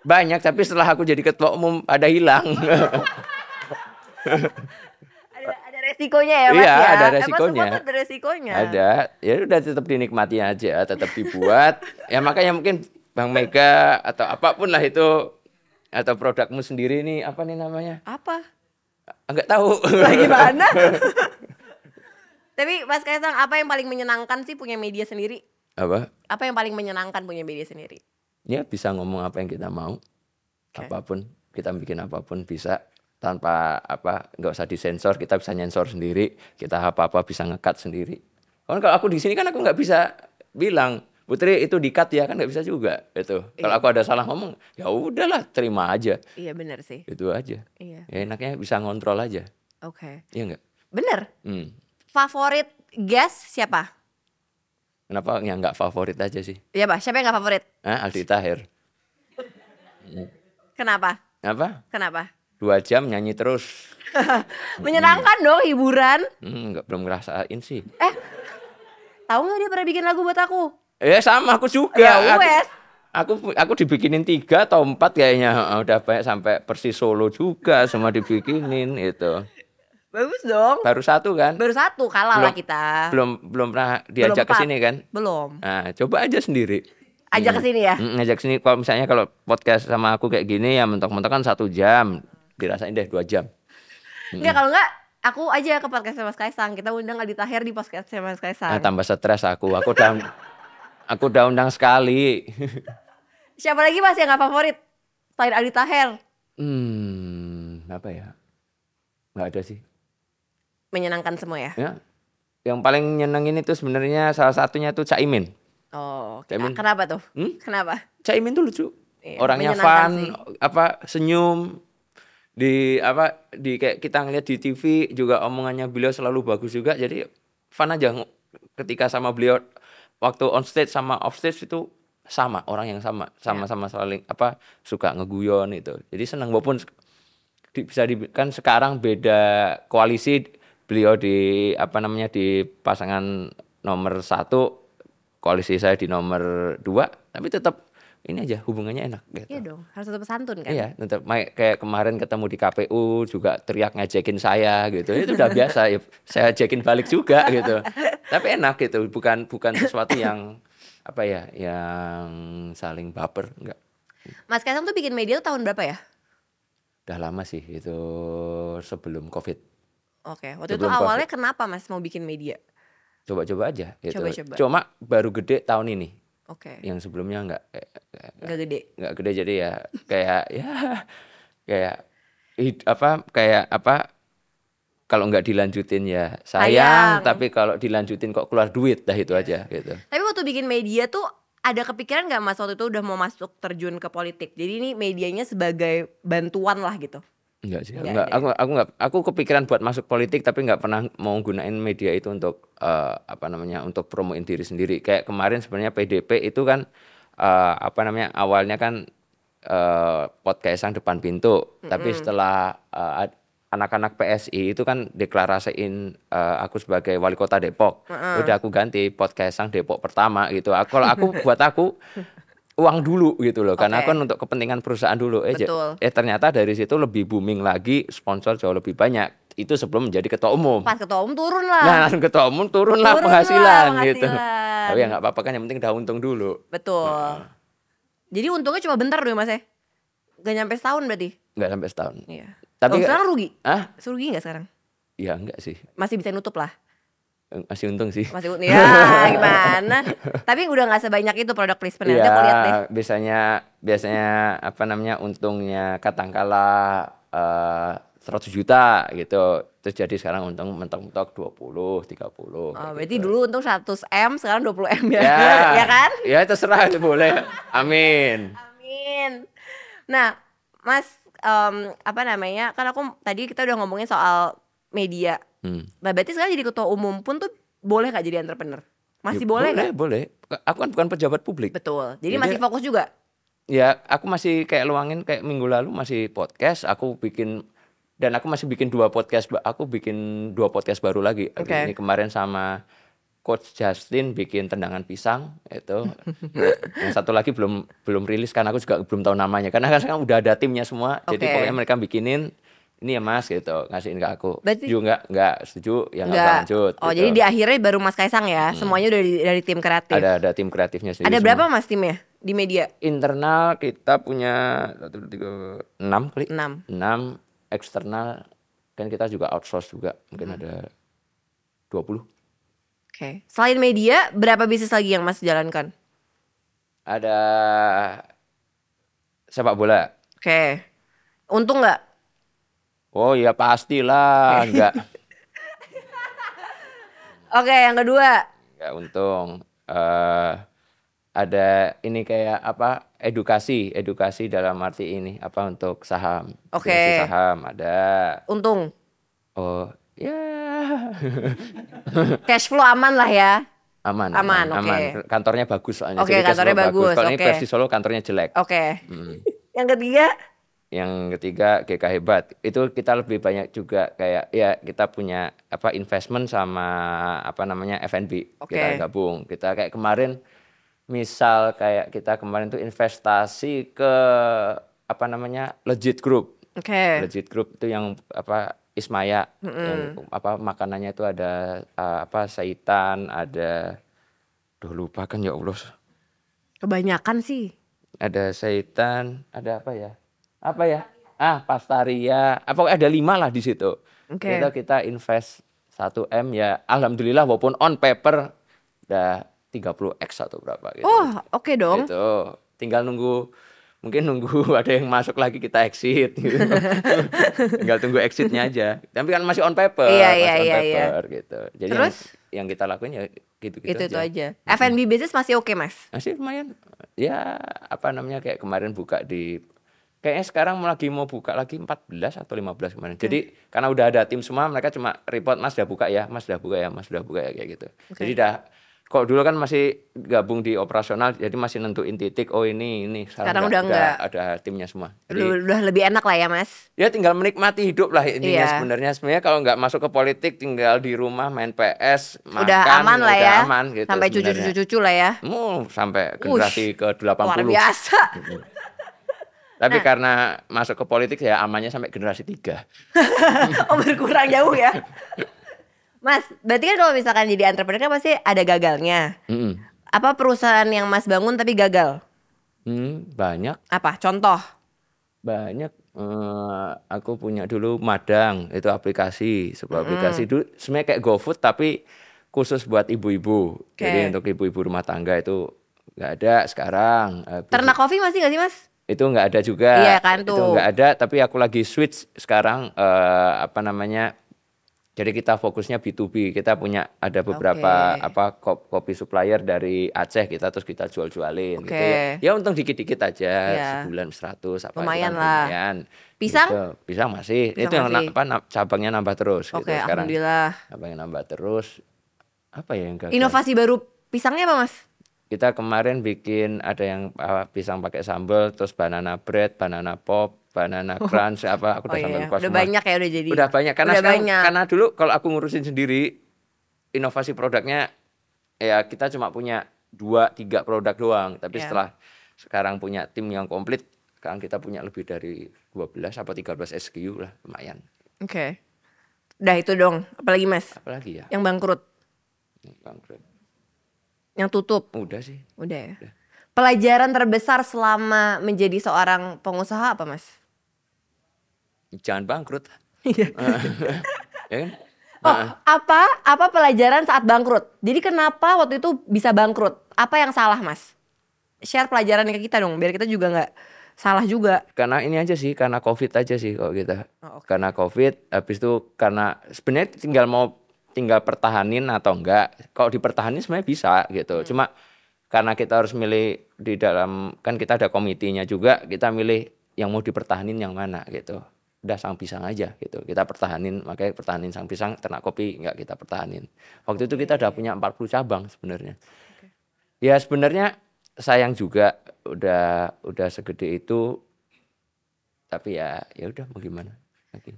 Speaker 1: banyak. Tapi setelah aku jadi ketua umum ada hilang.
Speaker 2: Ada, ada resikonya ya mas
Speaker 1: Iya,
Speaker 2: ya.
Speaker 1: ada
Speaker 2: Emang
Speaker 1: resikonya.
Speaker 2: semua tuh ada resikonya.
Speaker 1: ada, ya udah tetap dinikmati aja, tetap dibuat. ya makanya mungkin Bang Mega atau apa pun lah itu atau produkmu sendiri nih apa nih namanya?
Speaker 2: Apa?
Speaker 1: Enggak tahu.
Speaker 2: Lagi mana? Tapi Mas Kaisang apa yang paling menyenangkan sih punya media sendiri?
Speaker 1: apa?
Speaker 2: Apa yang paling menyenangkan punya media sendiri?
Speaker 1: Ya bisa ngomong apa yang kita mau.
Speaker 2: Oke.
Speaker 1: Apa pun kita bikin apa pun bisa tanpa apa nggak usah disensor kita bisa nyensor sendiri kita apa apa bisa ngekat sendiri kan kalau aku di sini kan aku nggak bisa bilang Putri itu dikat ya kan nggak bisa juga itu kalau aku ada salah ngomong ya udahlah terima aja
Speaker 2: Iya bener sih.
Speaker 1: itu aja
Speaker 2: Iya.
Speaker 1: ya enaknya bisa ngontrol aja
Speaker 2: Oke.
Speaker 1: iya nggak
Speaker 2: Bener.
Speaker 1: hmm.
Speaker 2: Favorit guest siapa?
Speaker 1: kenapa yang nggak favorit aja sih
Speaker 2: Iya bah, siapa yang gak favorit?
Speaker 1: ah Aldi Tahir
Speaker 2: Kenapa?
Speaker 1: apa
Speaker 2: Kenapa?
Speaker 1: Dua jam nyanyi terus
Speaker 2: Menyenangkan dong hiburan.
Speaker 1: hmm, nggak belum ngerasain sih
Speaker 2: Tahu nggak dia pernah bikin lagu buat aku?
Speaker 1: Ya sama aku juga.
Speaker 2: Ya
Speaker 1: Aku-
Speaker 2: wes.
Speaker 1: Aku aku dibikinin tiga atau empat kayaknya udah banyak sampai Persis Solo juga semua dibikinin itu.
Speaker 2: Bagus dong.
Speaker 1: Baru satu kan?
Speaker 2: Baru satu kalah lah
Speaker 1: Belum-
Speaker 2: kita.
Speaker 1: Belum belum pernah diajak ke sini kan?
Speaker 2: Belum.
Speaker 1: Nah, coba aja sendiri.
Speaker 2: Ajak ke sini ya.
Speaker 1: Mm, ngajak sini kalau misalnya kalau podcast sama aku kayak gini ya mentok-mentok kan satu jam dirasain deh dua jam
Speaker 2: Enggak kalau enggak aku aja ke podcast Mas Kaisang. Kita undang Adi Tahir di podcast Mas Kaisang.
Speaker 1: nah, tambah stres aku aku udah aku udah undang sekali
Speaker 2: Siapa lagi Mas yang gak favorit? Selain Adi Tahir.
Speaker 1: hmm apa ya nggak ada sih
Speaker 2: Menyenangkan semua ya.
Speaker 1: ya yang paling nyenengin itu sebenarnya salah satunya tuh Caimin
Speaker 2: Oh.
Speaker 1: Caimin.
Speaker 2: kenapa tuh?
Speaker 1: Hmm?
Speaker 2: Kenapa?
Speaker 1: Caimin tuh lucu
Speaker 2: Iya,
Speaker 1: orangnya fun
Speaker 2: sih.
Speaker 1: apa senyum di apa di kayak kita ngeliat di TV juga omongannya beliau selalu bagus juga. Jadi fun aja ketika sama beliau waktu on stage sama off stage itu sama orang yang sama sama-sama saling apa suka ngeguyon itu. Jadi senang walaupun di- bisa di, kan sekarang beda koalisi beliau di apa namanya di pasangan nomor satu koalisi saya di nomor dua tapi tetap ini aja hubungannya enak gitu.
Speaker 2: Iya dong, harus tetap santun kan.
Speaker 1: Iya, tetap kayak kemarin ketemu di KPU juga teriak ngejekin saya gitu. Itu udah biasa ya. Saya jekin balik juga gitu. Tapi enak gitu, bukan bukan sesuatu yang apa ya, yang saling baper enggak.
Speaker 2: Mas Kaisang tuh bikin media tuh tahun berapa ya?
Speaker 1: Udah lama sih itu sebelum Covid.
Speaker 2: Oke, waktu itu
Speaker 1: Sebelum
Speaker 2: awalnya kenapa Mas mau bikin media?
Speaker 1: Coba-coba aja gitu.
Speaker 2: Coba-coba.
Speaker 1: Cuma baru gede tahun ini.
Speaker 2: Oke,
Speaker 1: Yang sebelumnya enggak kayak-
Speaker 2: nggak gede.
Speaker 1: nggak gede jadi ya kayak ya kayak hid- apa kayak apa kalau nggak dilanjutin ya sayang,
Speaker 2: Sayang.
Speaker 1: tapi kalau dilanjutin kok keluar duit dah itu aja gitu
Speaker 2: Tapi waktu bikin media tuh ada kepikiran nggak Mas waktu itu udah mau masuk terjun ke politik? Jadi ini medianya sebagai bantuan lah gitu.
Speaker 1: Enggak sih
Speaker 2: Nggak
Speaker 1: enggak,
Speaker 2: ada ya?
Speaker 1: aku aku nggak aku kepikiran buat masuk politik tapi nggak pernah mau gunain media itu untuk eh, apa namanya untuk promoin diri sendiri kayak kemarin sebenarnya PDP itu kan eh, apa namanya awalnya kan eh, podcastan depan pintu tapi setelah ad- anak-anak PSI itu kan deklarasiin eh, aku sebagai wali kota Depok. Udah aku ganti podcast sang Depok pertama gitu. Aku- Kalau aku buat aku uang dulu gitu loh. Karena
Speaker 2: Oke.
Speaker 1: aku kan untuk kepentingan perusahaan dulu. Eh,
Speaker 2: Betul.
Speaker 1: eh ternyata dari situ lebih booming lagi, sponsor jauh lebih banyak. Itu sebelum menjadi ketua umum.
Speaker 2: Pas ketua umum turun lah.
Speaker 1: Nah, ketua umum turun lah
Speaker 2: Turun lah
Speaker 1: penghasilan, gitu.
Speaker 2: penghasilan.
Speaker 1: Tapi ya nggak apa-apa kan yang penting udah untung dulu.
Speaker 2: Betul. Jadi untungnya cuma bentar dulu mas ya? Gak nyampe setahun berarti?
Speaker 1: Nggak sampai setahun.
Speaker 2: Iya.
Speaker 1: Tapi-
Speaker 2: oh, sekarang rugi?
Speaker 1: Ah,
Speaker 2: Rugi gak sekarang?
Speaker 1: ya enggak sih.
Speaker 2: Masih bisa nutup lah.
Speaker 1: Masih untung sih.
Speaker 2: Masih ya gimana? Tapi udah gak sebanyak itu produk placement. Nanti aku lihat deh.
Speaker 1: Iya, biasanya biasanya apa namanya untungnya katakanlah eh 100 juta gitu. Terus jadi sekarang untung mentok-mentok 20, 30.
Speaker 2: Oh, berarti
Speaker 1: gitu.
Speaker 2: dulu untung 100 M, sekarang 20 M ya,
Speaker 1: ya,
Speaker 2: ya kan?
Speaker 1: Ya terserah boleh. Amin.
Speaker 2: Amin. Nah, Mas, em, apa namanya? Kan aku tadi kita udah ngomongin soal media.
Speaker 1: Hmm.
Speaker 2: Nah, berarti sekarang jadi ketua umum pun tuh boleh gak jadi entrepreneur? Masih
Speaker 1: Ya,
Speaker 2: boleh
Speaker 1: boleh,
Speaker 2: nggak?
Speaker 1: boleh. Aku kan bukan pejabat publik.
Speaker 2: Betul. Jadi
Speaker 1: Jadi-
Speaker 2: masih fokus juga.
Speaker 1: Ya, aku masih kayak luangin kayak minggu lalu masih podcast, aku bikin dan aku masih bikin dua podcast, aku bikin dua podcast baru lagi.
Speaker 2: Oke.
Speaker 1: Ini kemarin sama Coach Justin bikin tendangan pisang itu. yang satu lagi belum belum rilis karena aku juga belum tahu namanya. Karena kan sekarang udah ada timnya semua. Jadi
Speaker 2: Oke.
Speaker 1: pokoknya mereka bikinin ini ya Mas gitu, ngasihin ke aku.
Speaker 2: Berarti-
Speaker 1: Setuju nggak? Nggak setuju, ya nggak lanjut.
Speaker 2: Oh,
Speaker 1: gitu.
Speaker 2: jadi di akhirnya baru Mas Kaisang ya. Semuanya udah dari, dari tim kreatif.
Speaker 1: ada ada tim kreatifnya sendiri.
Speaker 2: Ada
Speaker 1: semua.
Speaker 2: berapa Mas timnya di media?
Speaker 1: internal kita punya satu dua, tiga enam kali
Speaker 2: Enam.
Speaker 1: enam eksternal kan kita juga outsource juga mungkin
Speaker 2: Hmm.
Speaker 1: ada 20
Speaker 2: Oke. Selain media, berapa bisnis lagi yang Mas jalankan?
Speaker 1: ada sepak bola
Speaker 2: Oke. Untung nggak?
Speaker 1: Oh ya pastilah enggak
Speaker 2: Oke, yang kedua.
Speaker 1: enggak untung eh ada ini kayak apa edukasi edukasi dalam arti ini apa untuk saham
Speaker 2: Oke.
Speaker 1: Edukasi saham ada
Speaker 2: Untung.
Speaker 1: oh ya
Speaker 2: Cash flow aman lah ya.
Speaker 1: aman
Speaker 2: Aman,
Speaker 1: aman,
Speaker 2: oke.
Speaker 1: aman. kantornya bagus soalnya
Speaker 2: Oke,
Speaker 1: cash
Speaker 2: kantornya
Speaker 1: flow
Speaker 2: bagus,
Speaker 1: kalau ini
Speaker 2: oke.
Speaker 1: versi Solo kantornya jelek
Speaker 2: Oke.
Speaker 1: Hmm.
Speaker 2: Yang ketiga,
Speaker 1: yang ketiga GK hebat itu kita lebih banyak juga kayak ya kita punya apa investment sama apa namanya F&B
Speaker 2: Oke.
Speaker 1: kita gabung kita kayak kemarin misal kayak kita kemarin tuh investasi ke apa namanya legit group
Speaker 2: oke.
Speaker 1: legit group itu yang apa Ismaya yang apa makanannya itu ada uh, apa saitan ada Duh lupa kan ya Allah
Speaker 2: Kebanyakan sih.
Speaker 1: ada seitan, ada apa ya? Apa ya? Ah, pastaria. Apa ada lima lah di situ.
Speaker 2: Oke.
Speaker 1: Kita kita invest 1 M ya. Alhamdulillah walaupun on paper udah 30x atau berapa gitu.
Speaker 2: Oh, oke dong.
Speaker 1: Gitu. Tinggal nunggu mungkin nunggu ada yang masuk lagi kita exit gitu. Tinggal tunggu exitnya aja. Tapi kan masih on paper,
Speaker 2: Iya,
Speaker 1: masih
Speaker 2: iya,
Speaker 1: on
Speaker 2: iya, iya.
Speaker 1: paper gitu. Jadi
Speaker 2: Terus?
Speaker 1: yang, yang kita lakuin ya gitu-gitu
Speaker 2: Itu itu
Speaker 1: aja.
Speaker 2: aja. F&B business masih oke, Mas.
Speaker 1: masih lumayan ya apa namanya kayak kemarin buka di kayaknya sekarang lagi mau buka lagi 14 atau 15 kemarin jadi karena udah ada tim semua mereka cuma report mas udah buka ya mas udah buka ya mas udah buka ya kayak gitu jadi udah kok dulu kan masih gabung di operasional jadi masih nentuin titik oh ini ini
Speaker 2: Sekarang udah enggak.
Speaker 1: ada timnya semua jadi
Speaker 2: udah lebih enak lah ya, Mas.
Speaker 1: ya tinggal menikmati hidup lah intinya
Speaker 2: Iya.
Speaker 1: sebenarnya sebenarnya kalau nggak masuk ke politik tinggal di rumah main PS makan
Speaker 2: udah aman lah
Speaker 1: udah
Speaker 2: ya.
Speaker 1: aman gitu
Speaker 2: Sampai cucu-cucu lah ya.
Speaker 1: Mau sampai generasi ke 80
Speaker 2: Luar biasa.
Speaker 1: Tapi
Speaker 2: Nah.
Speaker 1: karena masuk ke politik ya amannya sampai generasi tiga.
Speaker 2: oh, berkurang jauh ya. Mas, berarti kan kalau misalkan jadi entrepreneur kan pasti ada gagalnya.
Speaker 1: Mm-mm.
Speaker 2: Apa perusahaan yang Mas bangun tapi gagal?
Speaker 1: Hmm, banyak,
Speaker 2: Apa? Contoh.
Speaker 1: banyak. Eh, aku punya dulu Madang, itu aplikasi, sebuah aplikasi dulu sebenarnya kayak GoFood tapi khusus buat ibu-ibu. Jadi
Speaker 2: Oke.
Speaker 1: untuk ibu-ibu rumah tangga itu nggak ada sekarang. Eh,
Speaker 2: Ternak kopi masih gak sih, Mas?
Speaker 1: Itu nggak ada juga.
Speaker 2: Iya kan,
Speaker 1: Itu
Speaker 2: tuh.
Speaker 1: nggak ada, tapi aku lagi switch sekarang eh, apa namanya? Jadi kita fokusnya B2B. Kita punya ada beberapa
Speaker 2: Oke.
Speaker 1: apa kop- kopi supplier dari Aceh kita terus kita jual-jualin gitu
Speaker 2: Oke.
Speaker 1: ya. Ya untung dikit-dikit aja
Speaker 2: Iya.
Speaker 1: sebulan 100 apa itu
Speaker 2: Lumayan lah.
Speaker 1: lumayan.
Speaker 2: Pisang?
Speaker 1: Gitu. Pisang masih.
Speaker 2: Pisang
Speaker 1: itu yang
Speaker 2: masih.
Speaker 1: apa cabangnya nambah terus
Speaker 2: Oke,
Speaker 1: gitu sekarang.
Speaker 2: alhamdulillah.
Speaker 1: Cabangnya nambah terus. Apa ya yang gagal?
Speaker 2: Inovasi baru pisangnya apa, Mas?
Speaker 1: Kita kemarin bikin ada yang uh, pisang pakai sambal terus banana bread banana pop banana crunch apa aku
Speaker 2: Oh
Speaker 1: udah sampai
Speaker 2: iya,
Speaker 1: lupa
Speaker 2: udah
Speaker 1: semua.
Speaker 2: banyak ya udah jadi.
Speaker 1: Udah banyak karena
Speaker 2: Udah
Speaker 1: sekarang-
Speaker 2: banyak.
Speaker 1: karena dulu kalau aku ngurusin sendiri inovasi produknya ya kita cuma punya dua tiga produk doang tapi
Speaker 2: Iya.
Speaker 1: setelah sekarang punya tim yang komplit sekarang kita punya lebih dari 12 apa 13 SKU lah lumayan
Speaker 2: Oke. Udah itu dong. Apalagi mas?
Speaker 1: apalagi ya
Speaker 2: Yang bangkrut,
Speaker 1: bangkrut
Speaker 2: yang tutup.
Speaker 1: udah sih
Speaker 2: Udah ya. Pelajaran terbesar selama menjadi seorang pengusaha apa mas?
Speaker 1: jangan bangkrut
Speaker 2: Iya.
Speaker 1: ya kan
Speaker 2: Oh, apa apa pelajaran saat bangkrut? Jadi kenapa waktu itu bisa bangkrut? Apa yang salah mas? Share pelajarannya ke kita dong, biar kita juga nggak salah juga.
Speaker 1: karena ini aja sih karena covid aja sih kalau kita
Speaker 2: Oh, oke.
Speaker 1: karena covid habis itu karena sebenarnya tinggal mau tinggal pertahanin atau enggak. Kalau dipertahanin sebenarnya bisa gitu. Cuma karena kita harus milih di dalam kan kita ada komitinya juga kita milih yang mau dipertahanin yang mana gitu. Udah sang pisang aja gitu. Kita pertahanin makanya pertahanin sang pisang ternak kopi enggak kita pertahanin. Waktu itu kita udah punya 40 cabang sebenarnya. Ya sebenarnya sayang juga udah udah segede itu tapi ya ya udah mau gimana lagi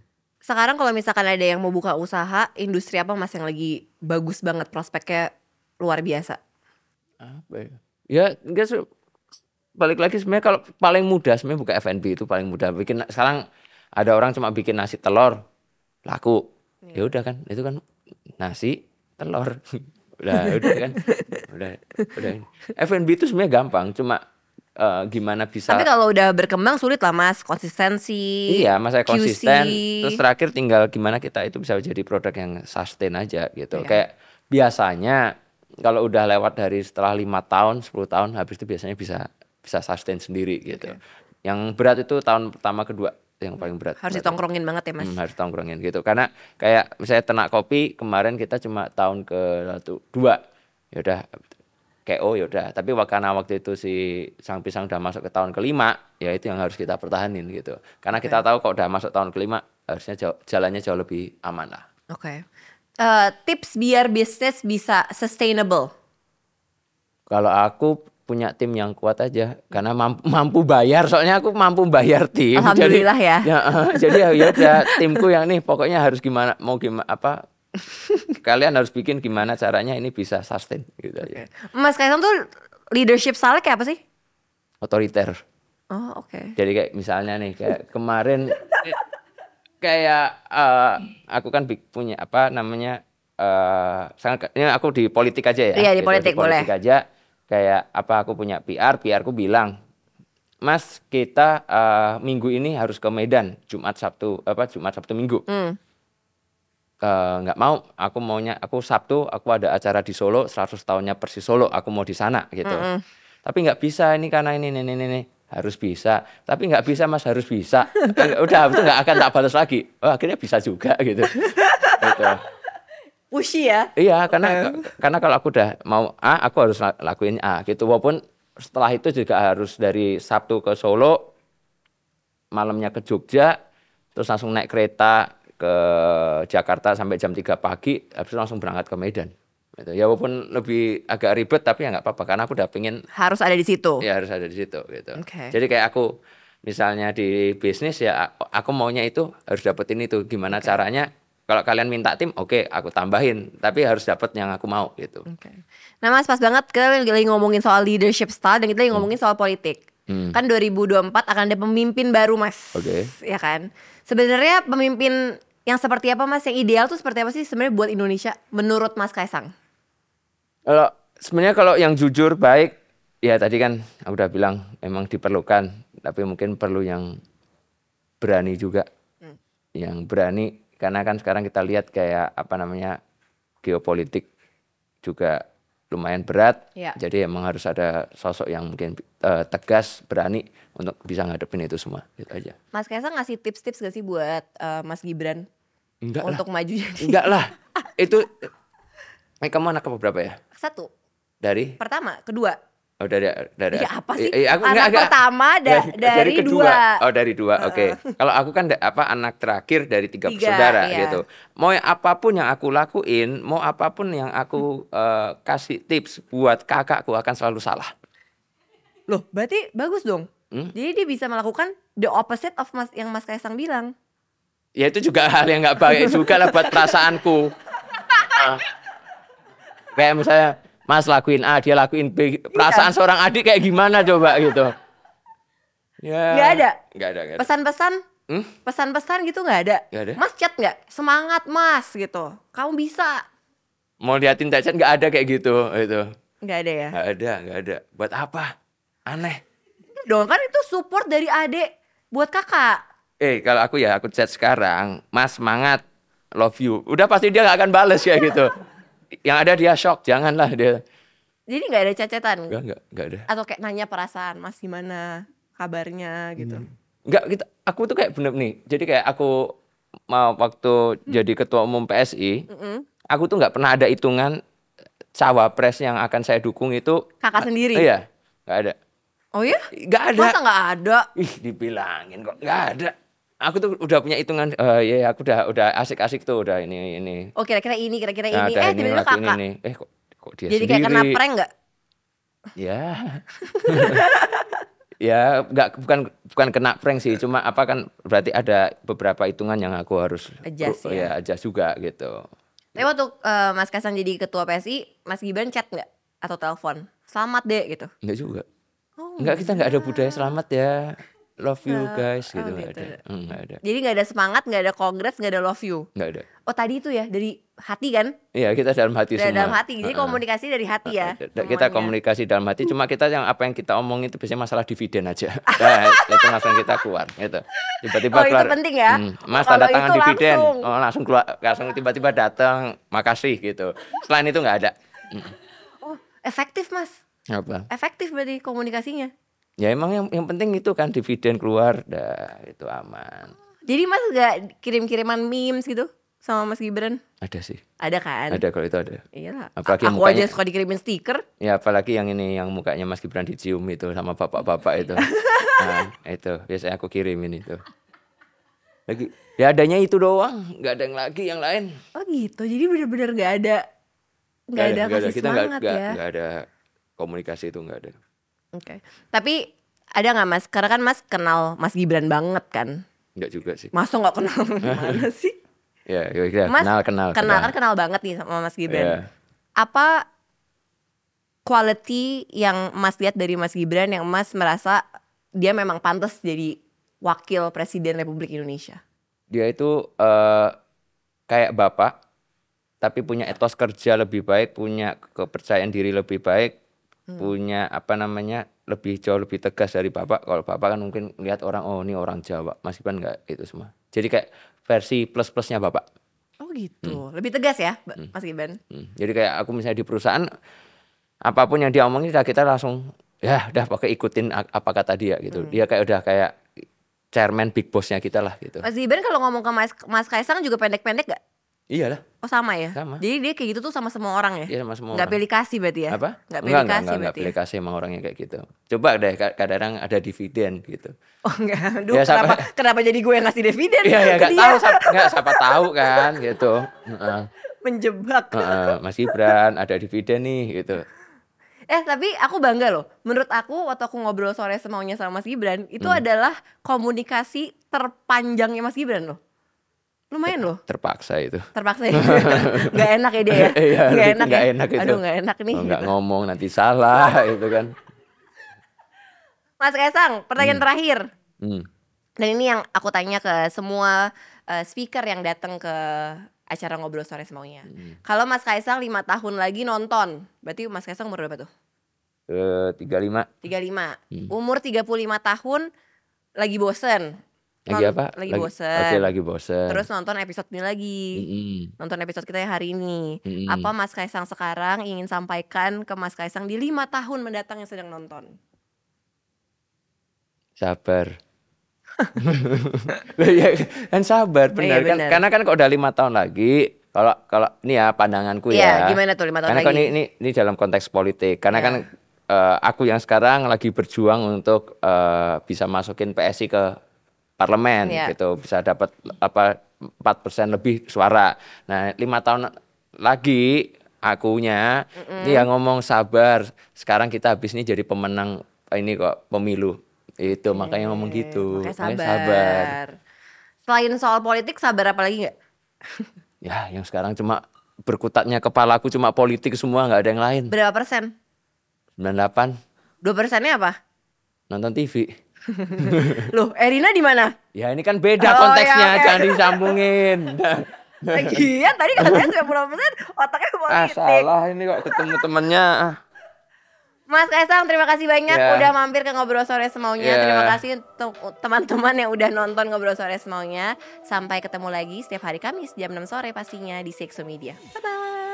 Speaker 2: Sekarang kalau misalkan ada yang mau buka usaha, industri apa mas yang lagi bagus banget prospeknya luar biasa?
Speaker 1: apa ya? Ya enggak se- balik lagi sebenarnya kalau paling mudah sebenarnya buka F&B itu paling mudah. Bikin sekarang ada orang cuma bikin nasi telur laku. Ya udah kan itu kan nasi telur. Udah udah kan. Udah udah. F&B itu sebenarnya gampang cuma eh, gimana bisa
Speaker 2: Tapi kalau udah berkembang sulit lah mas, konsistensi.
Speaker 1: Iya, masa
Speaker 2: QC.
Speaker 1: konsisten. Terus terakhir tinggal gimana kita itu bisa jadi produk yang sustain aja gitu.
Speaker 2: Iya.
Speaker 1: Kayak biasanya kalau udah lewat dari setelah lima tahun, 10 tahun habis itu biasanya bisa bisa sustain sendiri gitu. Yang berat itu tahun pertama kedua yang paling berat.
Speaker 2: Harus ditongkrongin banget ya mas.
Speaker 1: Hmm, harus tongkrongin gitu. Karena kayak misalnya ternak kopi kemarin kita cuma tahun ke satu dua, ya udah KO ya udah. Tapi karena waktu itu si sang pisang udah masuk ke tahun kelima, ya itu yang harus kita pertahanin gitu. Karena kita tahu kalau udah masuk tahun kelima harusnya jauh- jalannya jauh lebih aman lah.
Speaker 2: Oke. Eh, tips biar bisnis bisa sustainable.
Speaker 1: Kalau aku punya tim yang kuat aja karena mampu, mampu bayar soalnya aku mampu bayar tim
Speaker 2: Alhamdulillah
Speaker 1: jadi,
Speaker 2: ya.
Speaker 1: ya eh, jadi ya ya udah timku yang nih pokoknya harus gimana mau gimana apa kalian harus bikin gimana caranya ini bisa sustain gitu aja
Speaker 2: Mas Kaisang tuh leadership style kayak apa sih?
Speaker 1: otoriter
Speaker 2: Oh oke.
Speaker 1: jadi kayak misalnya nih kayak kemarin kayak eh, aku kan punya apa namanya eh sangat ini aku di politik aja ya
Speaker 2: Iya, di
Speaker 1: Gitu,
Speaker 2: politik, boleh.
Speaker 1: aja kayak apa aku punya PR PR ku bilang Mas kita eh, minggu ini harus ke Medan Jumat Sabtu apa Jumat Sabtu Minggu
Speaker 2: Hmm.
Speaker 1: Eh, nggak mau. Aku maunya aku Sabtu aku ada acara di Solo 100 tahunnya Persis Solo aku mau di sana gitu. Tapi nggak bisa ini karena ini ini ini, ini. harus bisa. Tapi nggak bisa mas harus bisa. Udah itu nggak akan tak balas lagi. Oh, akhirnya bisa juga gitu. Gitu.
Speaker 2: Pushy ya.
Speaker 1: iya karena karena kalau aku udah mau A aku harus la- lakuin A gitu. Walaupun setelah itu juga harus dari Sabtu ke Solo malamnya ke Jogja terus langsung naik kereta ke Jakarta sampai jam 3 pagi habis itu langsung berangkat ke Medan gitu. ya walaupun lebih agak ribet tapi ya nggak apa-apa karena aku udah pengen
Speaker 2: Harus ada di situ.
Speaker 1: ya harus ada di situ gitu
Speaker 2: Oke.
Speaker 1: jadi kayak aku misalnya di bisnis ya aku maunya itu harus dapetin itu gimana caranya kalau kalian minta tim oke aku tambahin tapi harus dapet yang aku mau gitu
Speaker 2: Oke. Nah mas pas banget kita lagi ngomongin soal leadership style dan kita lagi ngomongin soal politik.
Speaker 1: Hmm.
Speaker 2: Kan 2024 akan ada pemimpin baru mas.
Speaker 1: Oke.
Speaker 2: Ya kan. Sebenarnya pemimpin yang seperti apa mas? Yang ideal tuh seperti apa sih sebenarnya buat Indonesia menurut Mas Kaisang?
Speaker 1: Kalau sebenarnya kalau yang jujur baik ya tadi kan aku udah bilang emang diperlukan tapi mungkin perlu yang berani juga. Yang berani karena kan sekarang kita lihat kayak apa namanya geopolitik juga lumayan berat.
Speaker 2: Iya.
Speaker 1: Jadi emang harus ada sosok yang mungkin eh, tegas, berani untuk bisa ngadepin itu semua gitu aja.
Speaker 2: Mas Kaisang ngasih tips-tips gak sih buat eh, Mas Gibran
Speaker 1: Enggak lah.
Speaker 2: untuk maju jadi
Speaker 1: Enggak lah. itu eh kamu anak berapa ya?
Speaker 2: satu?
Speaker 1: Dari
Speaker 2: Pertama, kedua.
Speaker 1: Oh dari dari
Speaker 2: Iya, apa sih?
Speaker 1: Eh, eh, aku
Speaker 2: Anak
Speaker 1: enggak,
Speaker 2: pertama da- dari dua.
Speaker 1: Oh dari dua. Oke. Kalau aku kan apa anak terakhir dari tiga,
Speaker 2: Tiga,
Speaker 1: bersaudara
Speaker 2: iya.
Speaker 1: gitu. Mau apa pun yang aku lakuin, mau apa pun yang aku eh, kasih tips buat kakakku akan selalu salah.
Speaker 2: Loh, berarti bagus dong.
Speaker 1: Hmm?
Speaker 2: Jadi dia bisa melakukan the opposite of mas yang Mas Kaisang bilang.
Speaker 1: Ya itu juga hal yang nggak baik juga lah buat perasaanku. Nah, kayak misalnya Mas lakuin A, dia lakuin B. Perasaan seorang adik kayak gimana coba gitu. Ya.
Speaker 2: Nggak ada?
Speaker 1: Nggak ada.
Speaker 2: Pesan-pesan
Speaker 1: Hmm?
Speaker 2: pesan-pesan gitu nggak ada.
Speaker 1: Nggak ada.
Speaker 2: Mas chat nggak? Semangat Mas gitu. Kamu bisa.
Speaker 1: Mau liatin chat nggak ada kayak gitu itu.
Speaker 2: Nggak ada ya?
Speaker 1: Nggak ada, nggak ada. Buat apa? Aneh.
Speaker 2: Dong kan itu support dari adik buat kakak.
Speaker 1: Eh kalau aku ya aku chat sekarang, Mas semangat, love you. Udah pasti dia nggak akan bales kayak gitu. Yang ada dia shock, janganlah dia.
Speaker 2: Jadi nggak ada cacetan
Speaker 1: Enggak, enggak, enggak ada.
Speaker 2: atau kayak nanya perasaan Mas gimana kabarnya gitu.
Speaker 1: Enggak, kita, aku tuh kayak bener nih. Jadi kayak aku mau waktu jadi ketua umum PSI,
Speaker 2: Mm-mm.
Speaker 1: aku tuh nggak pernah ada hitungan cawapres yang akan saya dukung itu.
Speaker 2: Kakak sendiri.
Speaker 1: Iya, nggak ada.
Speaker 2: Oh ya?
Speaker 1: Nggak ada.
Speaker 2: Masa nggak ada?
Speaker 1: Ih, dibilangin kok nggak ada. Aku tuh udah punya hitungan. eh ya, aku udah udah asik-asik tuh udah ini ini.
Speaker 2: Oh kira-kira ini, kira-kira
Speaker 1: Nah,
Speaker 2: ini. Eh
Speaker 1: ini,
Speaker 2: tiba-tiba kakak.
Speaker 1: ini. Eh kok kok dia
Speaker 2: Jadi
Speaker 1: sendiri.
Speaker 2: kayak kena prank nggak?
Speaker 1: Ya. ya, nggak bukan bukan kena prank sih, cuma apa kan berarti ada beberapa hitungan yang aku harus
Speaker 2: Adjust ya.
Speaker 1: ya adjust juga gitu.
Speaker 2: Tapi waktu eh, Mas Kaisang jadi ketua PSI, Mas Gibran chat nggak atau telepon? Selamat deh gitu.
Speaker 1: Enggak juga.
Speaker 2: Oh,
Speaker 1: Enggak kita enggak ada budaya selamat ya. Love you guys gitu
Speaker 2: oh
Speaker 1: enggak
Speaker 2: gitu.
Speaker 1: ada. Hmm, Enggak ada.
Speaker 2: Jadi nggak ada semangat, nggak ada congrats, nggak ada love you.
Speaker 1: Enggak ada.
Speaker 2: Oh tadi itu ya dari hati kan?
Speaker 1: Iya, kita dalam hati
Speaker 2: Dari
Speaker 1: semua.
Speaker 2: dalam hati. Jadi
Speaker 1: Heeh.
Speaker 2: komunikasi dari hati ya.
Speaker 1: Da- Kita
Speaker 2: semuanya.
Speaker 1: komunikasi dalam hati, cuma kita yang apa yang kita omongin itu biasanya masalah dividen aja. Nah, itu langsung kita keluar gitu. Tiba-tiba
Speaker 2: Oh, itu
Speaker 1: keluar.
Speaker 2: penting ya?
Speaker 1: "Hmm, mas tanda tangan
Speaker 2: itu
Speaker 1: dividen.
Speaker 2: langsung.
Speaker 1: Oh, langsung keluar langsung tiba-tiba datang, makasih gitu. Selain itu nggak ada.
Speaker 2: Oh efektif Mas.
Speaker 1: Apa?
Speaker 2: Efektif berarti komunikasinya.
Speaker 1: Ya emang yang yang penting itu kan dividen keluar dah itu aman.
Speaker 2: Jadi Mas gak kirim-kiriman memes gitu sama Mas Gibran?
Speaker 1: Ada sih.
Speaker 2: Ada kan?
Speaker 1: Ada kalau itu ada.
Speaker 2: Iyalah.
Speaker 1: Apalagi
Speaker 2: aku
Speaker 1: mukanya-
Speaker 2: aja suka dikirimin stiker.
Speaker 1: Ya apalagi yang ini yang mukanya Mas Gibran dicium itu sama bapak-bapak itu. Nah, itu biasanya aku kirimin itu. Lagi ya adanya itu doang, nggak ada yang lagi yang lain.
Speaker 2: Oh gitu. Jadi bener-bener gak ada nggak ada,
Speaker 1: nggak
Speaker 2: kasih
Speaker 1: kita nggak
Speaker 2: semangat
Speaker 1: nggak
Speaker 2: ya.
Speaker 1: nggak ada komunikasi itu nggak ada.
Speaker 2: Oke. Tapi ada nggak Mas? Karena kan Mas kenal Mas Gibran banget kan.
Speaker 1: Nggak juga sih.
Speaker 2: Masa nggak kenal gimana sih?
Speaker 1: Ya, ya, ya,
Speaker 2: Mas
Speaker 1: kenal kenal.
Speaker 2: kenal kan kenal banget nih sama Mas Gibran.
Speaker 1: Ya.
Speaker 2: Apa quality yang Mas lihat dari Mas Gibran yang Mas merasa dia memang pantas jadi wakil presiden Republik Indonesia?
Speaker 1: Dia itu eh, kayak bapak, tapi punya etos kerja lebih baik, punya kepercayaan diri lebih baik,
Speaker 2: Hmm.
Speaker 1: punya apa namanya lebih jauh lebih tegas dari bapak. Kalau bapak kan mungkin lihat orang oh ini orang Jawa, Mas Gibran nggak itu semua. Jadi kayak versi plus plusnya bapak.
Speaker 2: Oh gitu. Lebih tegas ya, Ba- Mas Gibran?
Speaker 1: Hmm. Jadi kayak aku misalnya di perusahaan apa pun yang dia omongin kita langsung ya udah pakai ikutin apa kata dia gitu.
Speaker 2: Hmm.
Speaker 1: Dia kayak udah kayak chairman big bossnya kita lah gitu.
Speaker 2: Mas Gibran kalau ngomong ke Mas, Mas Kaisang juga pendek-pendek gak?
Speaker 1: Iyalah.
Speaker 2: Oh sama ya?
Speaker 1: Sama.
Speaker 2: Jadi dia kayak gitu tuh sama semua orang ya?
Speaker 1: Iya sama semua.
Speaker 2: Nggak
Speaker 1: orang.
Speaker 2: pilih kasih berarti ya?
Speaker 1: Apa? Enggak,
Speaker 2: pilih
Speaker 1: enggak,
Speaker 2: kasih
Speaker 1: enggak, enggak
Speaker 2: berarti
Speaker 1: pilih
Speaker 2: ya?
Speaker 1: kasih emang orangnya kayak gitu. Coba deh ka- kadang-kadang ada dividen gitu.
Speaker 2: Oh enggak, Duh,
Speaker 1: Ya,
Speaker 2: kenapa, kenapa jadi gue yang ngasih dividen
Speaker 1: Iya ya
Speaker 2: ke
Speaker 1: enggak
Speaker 2: dia?
Speaker 1: tahu siapa, enggak siapa tahu kan gitu. Heeh.
Speaker 2: Menjebak
Speaker 1: Heeh, Mas Gibran ada dividen nih gitu.
Speaker 2: Eh tapi aku bangga loh Menurut aku waktu aku ngobrol sore semaunya sama Mas Gibran Itu
Speaker 1: Hmm.
Speaker 2: adalah komunikasi terpanjangnya Mas Gibran loh Lumayan loh
Speaker 1: Terpaksa itu.
Speaker 2: Terpaksa ya Gak enak ya dia ya
Speaker 1: Iya,
Speaker 2: Gak enak
Speaker 1: nggak
Speaker 2: ya
Speaker 1: enak itu.
Speaker 2: Aduh gak enak nih
Speaker 1: Oh, enggak
Speaker 2: gitu.
Speaker 1: ngomong nanti salah itu kan.
Speaker 2: Mas Kaisang pertanyaan terakhir
Speaker 1: Hmm.
Speaker 2: Dan ini yang aku tanya ke semua eh, speaker yang datang ke acara ngobrol sore semaunya.
Speaker 1: Hmm.
Speaker 2: Kalau Mas Kaisang lima tahun lagi nonton, berarti Mas Kaisang umur berapa tuh?
Speaker 1: Eh, 35
Speaker 2: 35.
Speaker 1: Hmm.
Speaker 2: Umur 35 tahun lagi bosen.
Speaker 1: Lagi apa?
Speaker 2: Lagi, bosen.
Speaker 1: Oke, lagi bosen.
Speaker 2: Terus nonton episode ini lagi.
Speaker 1: Mm-mm.
Speaker 2: Nonton episode kita yang hari ini.
Speaker 1: Mm-mm.
Speaker 2: Apa Mas Kaisang sekarang ingin sampaikan ke Mas Kaisang di lima tahun mendatang yang sedang nonton?
Speaker 1: sabar. Loh, ya, kan sabar benar
Speaker 2: Iya,
Speaker 1: kan
Speaker 2: benar.
Speaker 1: karena kan kok udah lima tahun lagi kalau kalau ini ya pandanganku
Speaker 2: Iya,
Speaker 1: ya
Speaker 2: gimana tuh lima tahun
Speaker 1: karena kan
Speaker 2: lagi?
Speaker 1: ini, ini ini dalam konteks politik karena
Speaker 2: Iya.
Speaker 1: kan eh, aku yang sekarang lagi berjuang untuk eh, bisa masukin PSI ke parlemen
Speaker 2: Iya.
Speaker 1: gitu bisa dapat apa 4% lebih suara nah lima tahun lagi akunya dia ngomong sabar sekarang kita habis ini jadi pemenang ini kok pemilu Itu makanya ngomong gitu.
Speaker 2: Makanya
Speaker 1: Makanya
Speaker 2: sabar. Selain soal politik sabar apa lagi nggak?
Speaker 1: Ya, yang sekarang cuma berkutatnya kepalaku cuma politik semua nggak ada yang lain.
Speaker 2: Berapa persen?
Speaker 1: 98
Speaker 2: Dua persennya apa?
Speaker 1: nonton TV.
Speaker 2: Loh, Erina di mana?
Speaker 1: Ya ini kan beda
Speaker 2: Oh,
Speaker 1: konteksnya,
Speaker 2: ya, oke.
Speaker 1: jangan disambungin.
Speaker 2: Lagian tadi katanya 90 persen otaknya
Speaker 1: ah
Speaker 2: politik.
Speaker 1: salah ini kok ketemu temennya. Ah.
Speaker 2: Mas Kaisang, terima kasih banyak
Speaker 1: Ya.
Speaker 2: udah mampir ke Ngobrol Sore Semaunya.
Speaker 1: Ya.
Speaker 2: Terima kasih untuk teman-teman yang udah nonton Ngobrol Sore Semaunya. Sampai ketemu lagi setiap hari Kamis jam 6 sore pastinya di Sexo Media. Bye-bye.